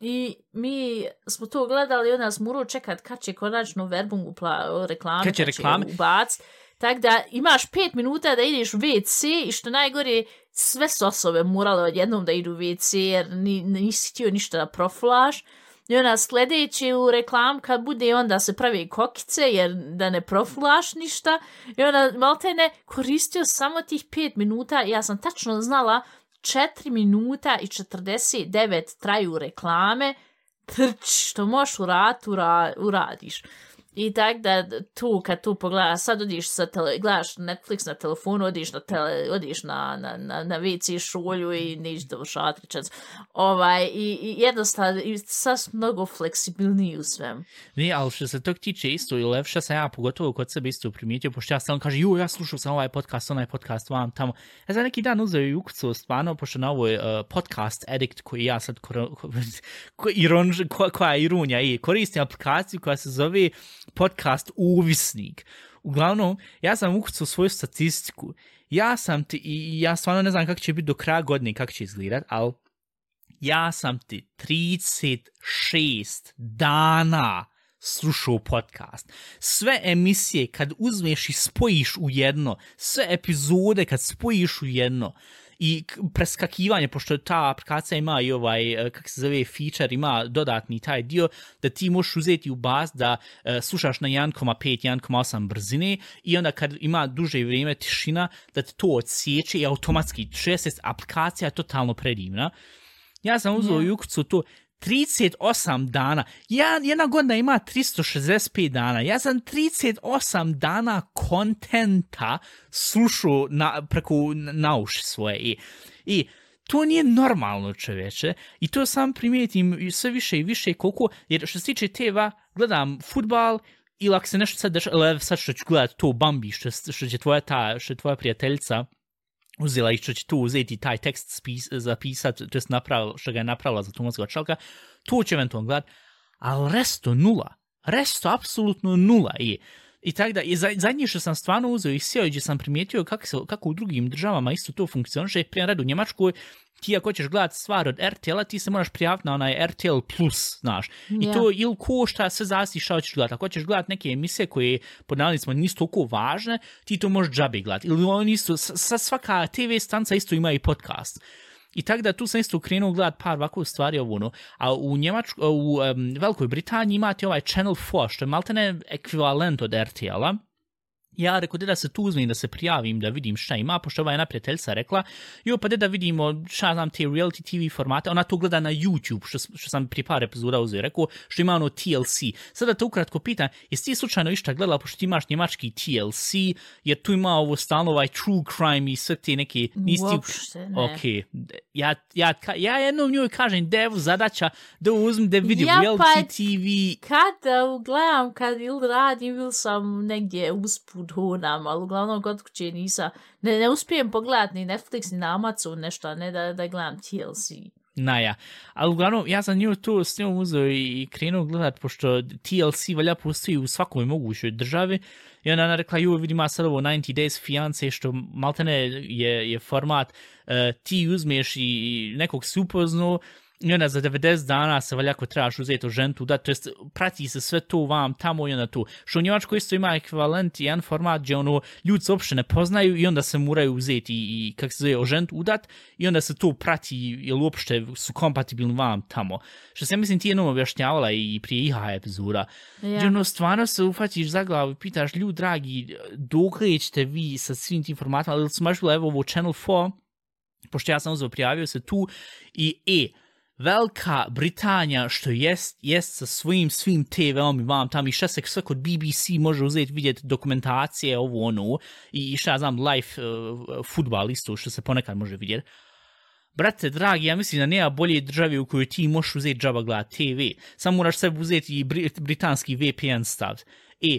I mi smo to gledali i onda smo morali čekat kad će konačno verbung upla, reklame, Kad će reklame. ubac. Tako da imaš pet minuta da ideš u WC i što najgore sve su osobe morale odjednom da idu u WC jer ni, nisi htio ništa da proflaš. I onda sljedeći u reklam kad bude onda se pravi kokice jer da ne proflaš ništa. I onda maltene koristio samo tih pet minuta ja sam tačno znala 4 minuta i 49 traju reklame, trč, što možeš u ratu ura, uradiš. I tak da tu, kad tu pogledaš, sad odiš sa tele, gledaš Netflix na telefonu, odiš na, tele, odiš na, na, na, na WC šulju i niš dovršavati rečenicu. Ovaj, i, i jednostavno, i sad mnogo fleksibilniji u svem. Ne, ali što se tog tiče isto, i Levša sam ja pogotovo kod sebe isto primijetio, pošto ja sam kaže, ju, ja slušao sam ovaj podcast, onaj podcast, vam tamo. E, ja sam neki dan uzeo i ukucao stvarno, pošto na ovoj uh, podcast addict koji ja sad, (laughs) ko, ko, ko, iron, ko, koja je i koristim aplikaciju koja se zove podcast Uvisnik. uglavnom, ja sam ukucao svoju statistiku. Ja sam ti, i ja stvarno ne znam kako će biti do kraja godine, kako će izgledat, ali ja sam ti 36 dana slušao podcast. Sve emisije kad uzmeš i spojiš u jedno, sve epizode kad spojiš u jedno, i preskakivanje, pošto ta aplikacija ima i ovaj, e, kak se zove, feature, ima dodatni taj dio, da ti možeš uzeti u baz da uh, slušaš na 1,5, 1,8 brzine i onda kad ima duže vrijeme tišina, da te to odsjeće i automatski 16 aplikacija je totalno predivna. Ja sam uzeo Ja. yeah. Jukucu to 38 dana. Ja, jedna godina ima 365 dana. Ja sam 38 dana kontenta slušao na, preko na, uši svoje. I, I to nije normalno čoveče. I to sam primijetim i sve više i više koliko, jer što se tiče TV, gledam futbal, ili ako se nešto sad dešava, sad što ću gledat to Bambi, što, što će tvoja, ta, što je tvoja prijateljica, uzela i što će tu uzeti taj tekst spis, zapisat, to je napravila, što ga je napravila za tumanskog čelka, tu će eventualno gledat, ali resto nula. Resto apsolutno nula. I, i tako da, i za- zadnje što sam stvarno uzeo i sjeo, gdje sam primijetio kako, se, kako u drugim državama isto to funkcioniše, prije redu u Njemačkoj, ti ako hoćeš gledat stvar od RTL-a, ti se moraš prijaviti na onaj RTL Plus, znaš. I to ili košta, sve zavisi šta hoćeš gledat. Ako hoćeš gledat neke emisije koje, pod navodnicima, nisu toliko važne, ti to možeš džabe gledat. Ili oni isto, s- sa svaka TV stanca isto ima i podcast. I tako da tu sam isto krenuo gledat par ovako stvari ovo ono, a u Njemačku, u um, Velikoj Britaniji imate ovaj Channel 4, što je maltene ekvivalent od RTL-a, ja rekao da se tu uzmem da se prijavim da vidim šta ima, pošto ova jedna prijateljica rekla, jo pa da vidimo šta znam te reality TV formate, ona to gleda na YouTube, što, što sam prije par epizoda uzeo i rekao, što ima ono TLC. Sada te ukratko pitan, jesi ti slučajno išta gledala, pošto ti imaš njemački TLC, jer tu ima ovo stalno ovaj true crime i sve te neke... nisi ti- Uopšte ne. Ok, ja, ja, ja jednom njoj kažem je evo zadaća da uzmem da vidim Ja, reality pa- TV Kada gledam, kad ili radim, ili sam negdje usput hodam, ali uglavnom kod kuće nisam, ne, ne uspijem pogledat ni Netflix ni na Amazon nešto, a ne da, da gledam TLC. Naja, ali uglavnom ja sam nju tu s njom uzeo i krenuo gledat, pošto TLC valja postoji u svakoj mogućoj državi, i onda ona rekla, ju vidim ja sad ovo 90 Days Fiance, što maltene je, je format, uh, ti uzmeš i nekog si upoznao, i onda za 90 dana se valja ako trebaš uzeti žentu, da, to jest prati se sve to vam tamo i onda tu. Što u Njemačkoj isto ima ekvivalent, jedan format gdje ono, ljudi se uopšte ne poznaju i onda se moraju uzeti i, i kak se zove, o žentu udat i onda se to prati, jel uopšte su kompatibilni vam tamo. Što se ja mislim ti jednom objašnjavala i prije IH epizoda. Ja. Gdje ono, stvarno se ufatiš za glavu i pitaš, ljudi dragi, dok ćete vi sa svim tim formatima, ali su baš bilo evo ovo Channel 4, pošto ja sam uzeo prijavio se tu i e, Velika Britanija što jest, jest sa svojim svim TV-om i vam tam i šta se sve kod BBC može uzeti vidjeti dokumentacije ovo ono i šta ja znam live uh, eh, futbal isto što se ponekad može vidjeti. Brate, dragi, ja mislim da nema bolje države u kojoj ti možeš uzeti džaba gleda TV. Samo moraš sebi uzeti i britanski VPN stav. E,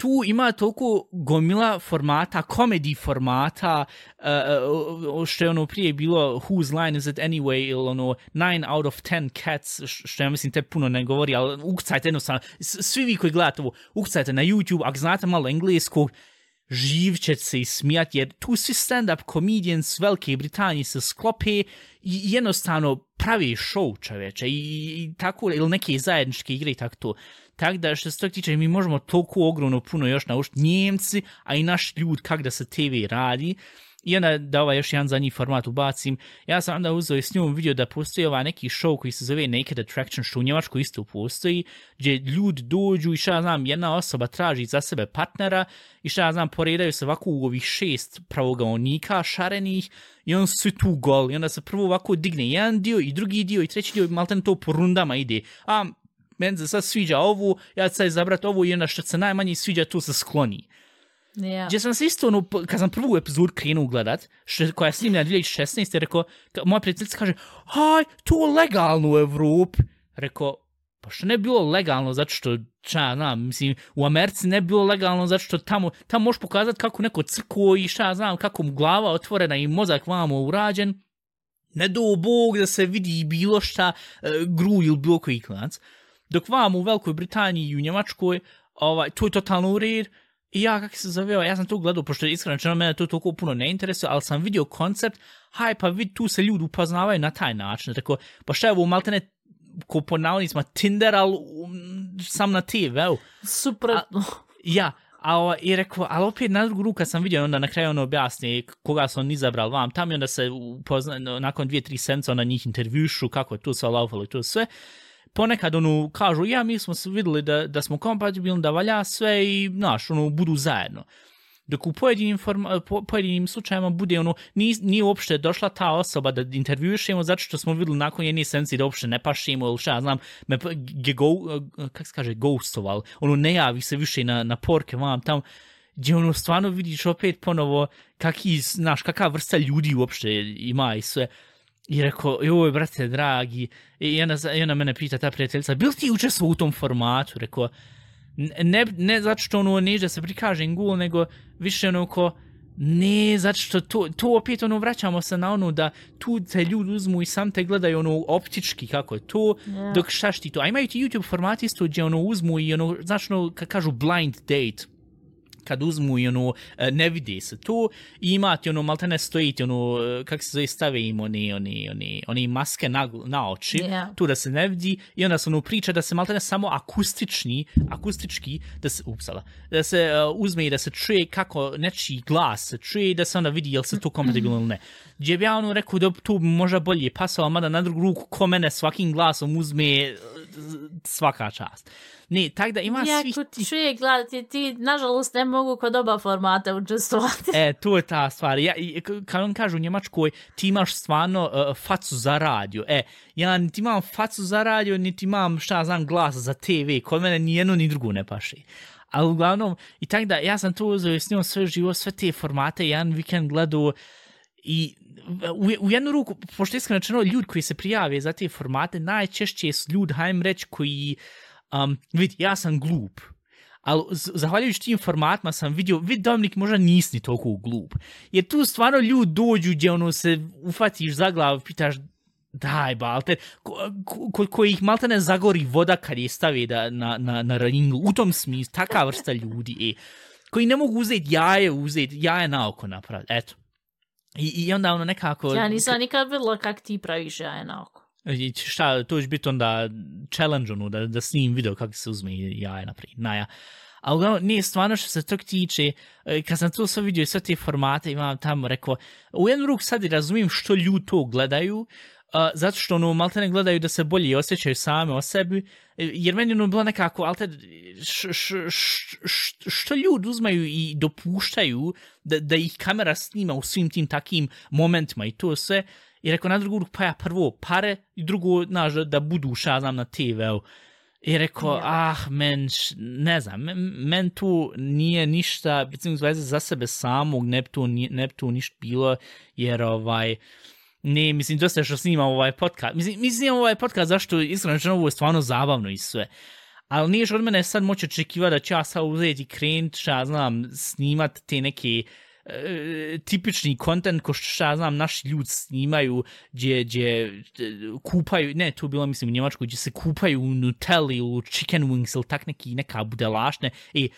tu ima toliko gomila formata, komedi formata, uh, što je ono prije bilo Whose Line Is It Anyway, ili ono 9 out of 10 cats, što ja mislim te puno ne govori, ali ukcajte jednostavno, svi vi koji gledate ovo, ukcajte na YouTube, ako znate malo engleskog, živ se i smijat, jer tu svi stand-up comedians Velike Britanije se sklope i jednostavno pravi show čoveče i, i tako, ili neke zajedničke igre i tako to. Tako da što se tog tiče, mi možemo toliko ogromno puno još naučiti Njemci, a i naš ljud kak da se TV radi. I onda da ovaj još jedan zadnji format ubacim, ja sam onda uzeo i s njom vidio da postoji ovaj neki show koji se zove Naked Attraction, što u Njemačkoj isto postoji, gdje ljudi dođu i šta ja znam, jedna osoba traži za sebe partnera i šta ja znam, poredaju se ovako u ovih šest pravogaonika šarenih i on su tu gol i onda se prvo ovako digne jedan dio i drugi dio i treći dio i malten to po rundama ide. A meni se sad sviđa ovu, ja ću sad izabrat ovu i onda što se najmanje sviđa to se skloni. Ja. Gdje sam se isto, ono, kad sam prvu epizodu krenuo gledat, što, koja je snimljena 2016, rekao, ka, moja prijateljica kaže, haj, to je legalno u Evropi. Rekao, pa što ne bilo legalno, zato što, šta na, znam, mislim, u Americi ne bilo legalno, zato što tamo, tamo možeš pokazati kako neko crko i šta znam, kako mu glava otvorena i mozak vamo urađen. Ne do bog da se vidi bilo šta, e, gru ili bilo koji klanac. Dok vam u Velikoj Britaniji i u Njemačkoj, ovaj, to je totalno u redu, I ja, kako se zove, ja sam to gledao, pošto iskreno čeno mene to toliko puno ne interesuje, ali sam vidio koncept, haj, pa vidi, tu se ljudi upoznavaju na taj način. Tako, pa šta je ovo, maltene, ko po navodnicima Tinder, ali um, sam na TV-u. Suprotno. Ja, a o, i rekao, ali opet na drugu ruku sam vidio, onda na kraju ono objasni koga su on izabral vam tam i onda se upozna, nakon dvije, tri senca na njih intervjušu, kako je to sve laufalo i to sve. Ponekad onu kažu, ja, mi smo se videli da, da smo kompatibilni, da valja sve i, znaš, ono, budu zajedno. Dok u pojedinim, forma, po, pojedinim slučajima bude ono, nije, nije uopšte došla ta osoba da intervjušemo zato što smo videli nakon jedne senci da uopšte ne pašimo ili šta, znam, me ge go, kak se kaže, ghostoval, ono ne javi se više na, na porke vam tam, gdje ono stvarno vidiš opet ponovo kaki, znaš, kakva vrsta ljudi uopšte ima i sve. I rekao, joj, brate, dragi, i ona, i ona mene pita, ta prijateljica, bil ti učestvo u tom formatu? Rekao, ne, ne zato što ono neće da se prikaže Ingul, nego više ono ko, ne, zato što to, to opet ono vraćamo se na ono da tu te ljudi uzmu i sam te gledaju ono optički kako je to, Yeah. dok šta šti to. A imaju ti YouTube format isto gdje ono uzmu i ono, znači ono, kažu blind date, kad uzmu i ono, e, ne vidi se to, i imate ono, malte ne stojite, ono, e, kako se zove, stave im oni, oni, oni, oni maske na, na oči, Yeah. tu da se ne vidi, i onda se ono priča da se malte ne samo akustični, akustički, da se, upsala, da se uh, uzme i da se čuje kako nečiji glas se čuje i da se onda vidi jel se to kompatibilno ili ne. Gdje bi ja ono rekao da bi možda bolje pasalo, mada na drugu ruku ko mene svakim glasom uzme svaka čast. Ne, tak da ima svih Jako ti čuje gledati, ti nažalost ne mogu kod oba formata učestvovati. E, to je ta stvar. Ja, kad on kaže u Njemačkoj, ti imaš stvarno uh, facu za radio. E, ja niti imam facu za radio, niti imam, šta znam, glas za TV. Kod mene ni jedno ni drugo ne paše. Ali uglavnom, i tak da, ja sam to uzeo i snimao sve živo, sve te formate, jedan vikend gledao i u, u jednu ruku, pošto iskreno rečeno, ljudi koji se prijave za te formate, najčešće su ljudi, hajdem reći, koji, um, vidi, ja sam glup, ali zahvaljujući tim formatima sam vidio, vidi Dominik, možda nisi ni toliko glup. Jer tu stvarno ljudi dođu gdje ono se ufatiš za glavu, pitaš, daj balte, ko, ko, koji ih malte ne zagori voda kad je stavi da, na, na, na ringu, u tom smislu, taka vrsta ljudi, e, koji ne mogu uzeti jaje, uzeti jaje na oko napraviti, eto. I, I onda ono nekako... Ja nisam nikad vidjela kak ti praviš jaje na oko. I šta, to će biti onda challenge ono, da, da snim video kako se uzme jaje naprijed, naja. A uglavnom, nije stvarno što se tog tiče, e, kad sam to sve vidio i sve te formate, imam tamo rekao, u jednu ruku sad razumijem što ljudi to gledaju, uh, zato što ono, malte ne gledaju da se bolje osjećaju same o sebi, e, jer meni ono bilo nekako, alte, š, š, š, š, što ljudi uzmaju i dopuštaju da, da ih kamera snima u svim tim takim momentima i to sve, i rekao na drugu ruku, pa ja prvo pare i drugo, znaš, da, da budu šta znam na TV-u. I rekao, Ja. ah, men, ne znam, men, men tu nije ništa, recimo za sebe samog, ne bi tu, ne bi tu ništa bilo, jer ovaj, ne, mislim, dosta što snimam ovaj podcast. Mislim, mi snimam ovaj podcast zašto, iskreno što ovo je stvarno zabavno i sve. Ali nije od mene sad moći očekivati da ću ja sad uzeti krenut, šta ja znam, snimat te neke e, tipični kontent ko što ja znam naši ljudi snimaju gdje, gdje e, kupaju, ne to bilo mislim u Njemačku gdje se kupaju u Nutelli ili chicken wings ili tak neki neka budelašne i e,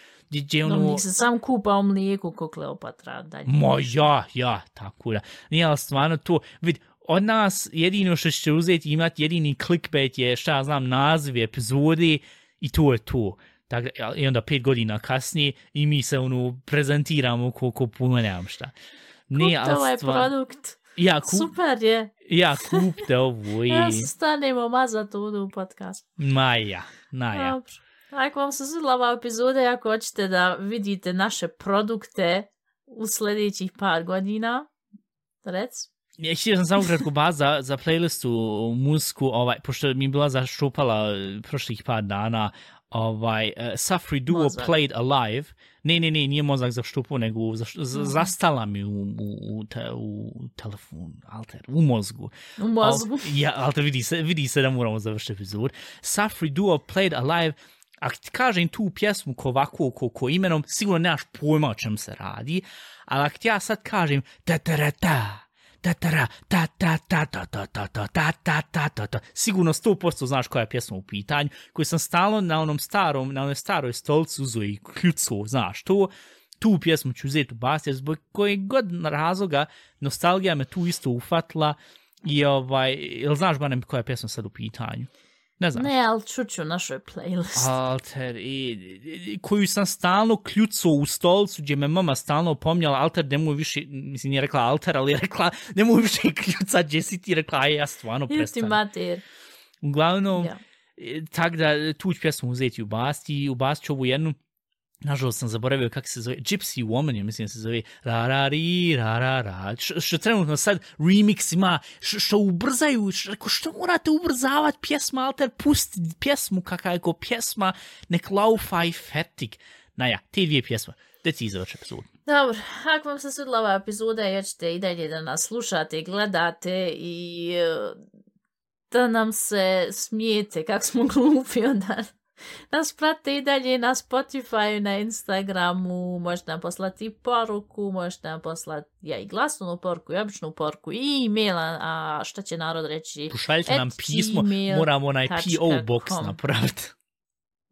gdje ono... No, nisam sam kupao mlijeku ko Kleopatra. Dalje. Ma ja, ja, tako da. Nije ali stvarno to, vid, od nas jedino što će uzeti imati jedini clickbait je šta ja znam naziv epizodi i to je to. Tako, da- I onda pet godina kasnije i mi se ono prezentiramo ko, ko puno nemam šta. Ne, Kupte ali ovaj stvarno- produkt. Ja, kup, Super je. ja kupte ovo (laughs) i... Ja se stanemo mazati u podcast. Ma ja, na ja. Dobro. Ako vam se svidjela ova epizoda i ako hoćete da vidite naše produkte u sljedećih par godina, rec. Ja htio sam samo kratko baz za, za playlistu muziku, ovaj, pošto mi je bila zašupala eh, prošlih par dana, ovaj, uh, Safri Duo Mozak. Played Alive. Ne, ne, ne, nije mozak za štupu, nego za, z, Mhm. zastala mi u, u, u, te, u telefon, alter, u mozgu. U mozgu. Al, ja, to vidi se, vidi se da moramo završiti epizod. Safri Duo Played Alive, ako ti kažem tu pjesmu ko ovako, ko, ko imenom, sigurno nemaš pojma o čem se radi, ali ako ti ja sad kažem ta ta ta ta, ta ta ta ta ta ta ta ta ta ta ta ta ta sigurno 100% znaš koja je pjesma u pitanju, koju sam stalno na onom starom, na onoj staroj stolcu uzo i kljuco, znaš, to, tu pjesmu ću uzeti u bas, zbog kojeg god razloga nostalgija me tu isto ufatla i ovaj, jel znaš barem koja je pjesma sad u pitanju? Ne znam. Ne, ali čuću našoj playlist. Alter, i, i, koju sam stalno kljuco u stolcu, gdje me mama stalno pomnjala, Alter, nemoj više, mislim, nije rekla Alter, ali je rekla, (laughs) nemoj više kljuca, gdje si ti rekla, aj, ja stvarno Ili ti prestanem. mater. Uglavnom, Ja. yeah. tak da tu ću pjesmu uzeti u basti u basti ću ovu jednu, nažalost sam zaboravio kako se zove, Gypsy Woman, ja mislim da se zove ra ra ri ra ra ra, što, što trenutno sad remix ima, što, što ubrzaju, što, što morate ubrzavati pjesma, alter, pusti pjesmu kakajko je ko pjesma, nek laufa i fetik. Naja, te dvije pjesme, da ti završi epizodu. Dobro, ako vam se sudila ova epizoda, ja ćete i dalje da nas slušate i gledate i e, da nam se smijete kako smo glupi onda nas prate i dalje na Spotify, na Instagramu, možete nam poslati poruku, možete nam poslati ja i glasnu poruku i običnu poruku i e-maila, a šta će narod reći? Pošaljite nam pismo, moramo onaj P.O. box napraviti.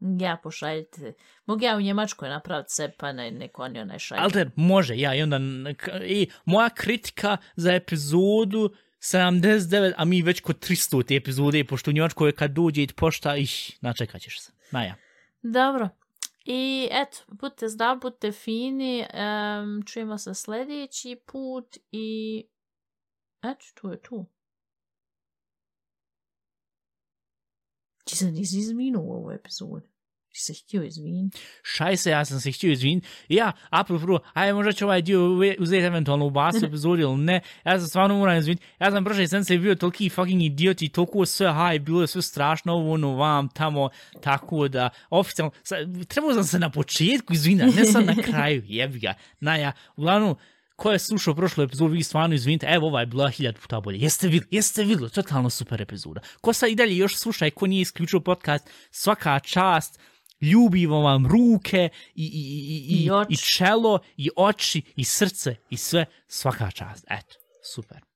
Ja, pošaljite. Mogu ja u Njemačkoj napraviti se, pa ne, neko oni onaj šalje. Alter, može, ja, i onda, i moja kritika za epizodu 79, a mi već kod 300 te epizode, pošto u Njemačkoj kad dođe i pošta, iš, načekat ćeš se. Naja. Dobro. I eto, budite zdrav, budite fini, um, čujemo se sljedeći put i eto, tu je tu. Ti se nisi izminuo u ovoj epizodi. Ti se htio izviniti. Šajse, ja sam se htio izviniti. Ja, apropo, aj možda ću ovaj dio uzeti eventualno u basu epizodu ili ne. Ja sam stvarno moram izviniti. Ja sam prošle sedmice bio toliki fucking idiot i toliko sve haj, bilo je sve strašno ovo, ono, vam, tamo, tako da, oficijalno, sa, trebao sam se na početku izviniti, ne sad na (laughs) kraju, jebi ga. Naja, uglavnom, ko je slušao prošlu epizodu, vi stvarno izvinite, evo ova je bila hiljad puta bolje. Jeste vidjeli, jeste vidjeli, totalno super epizoda. Ko sad i dalje još sluša i ko nije isključio podcast, svaka čast, ljubimo vam ruke i, i, i, i, I oči. i čelo i oči i srce i sve, svaka čast. Eto, super.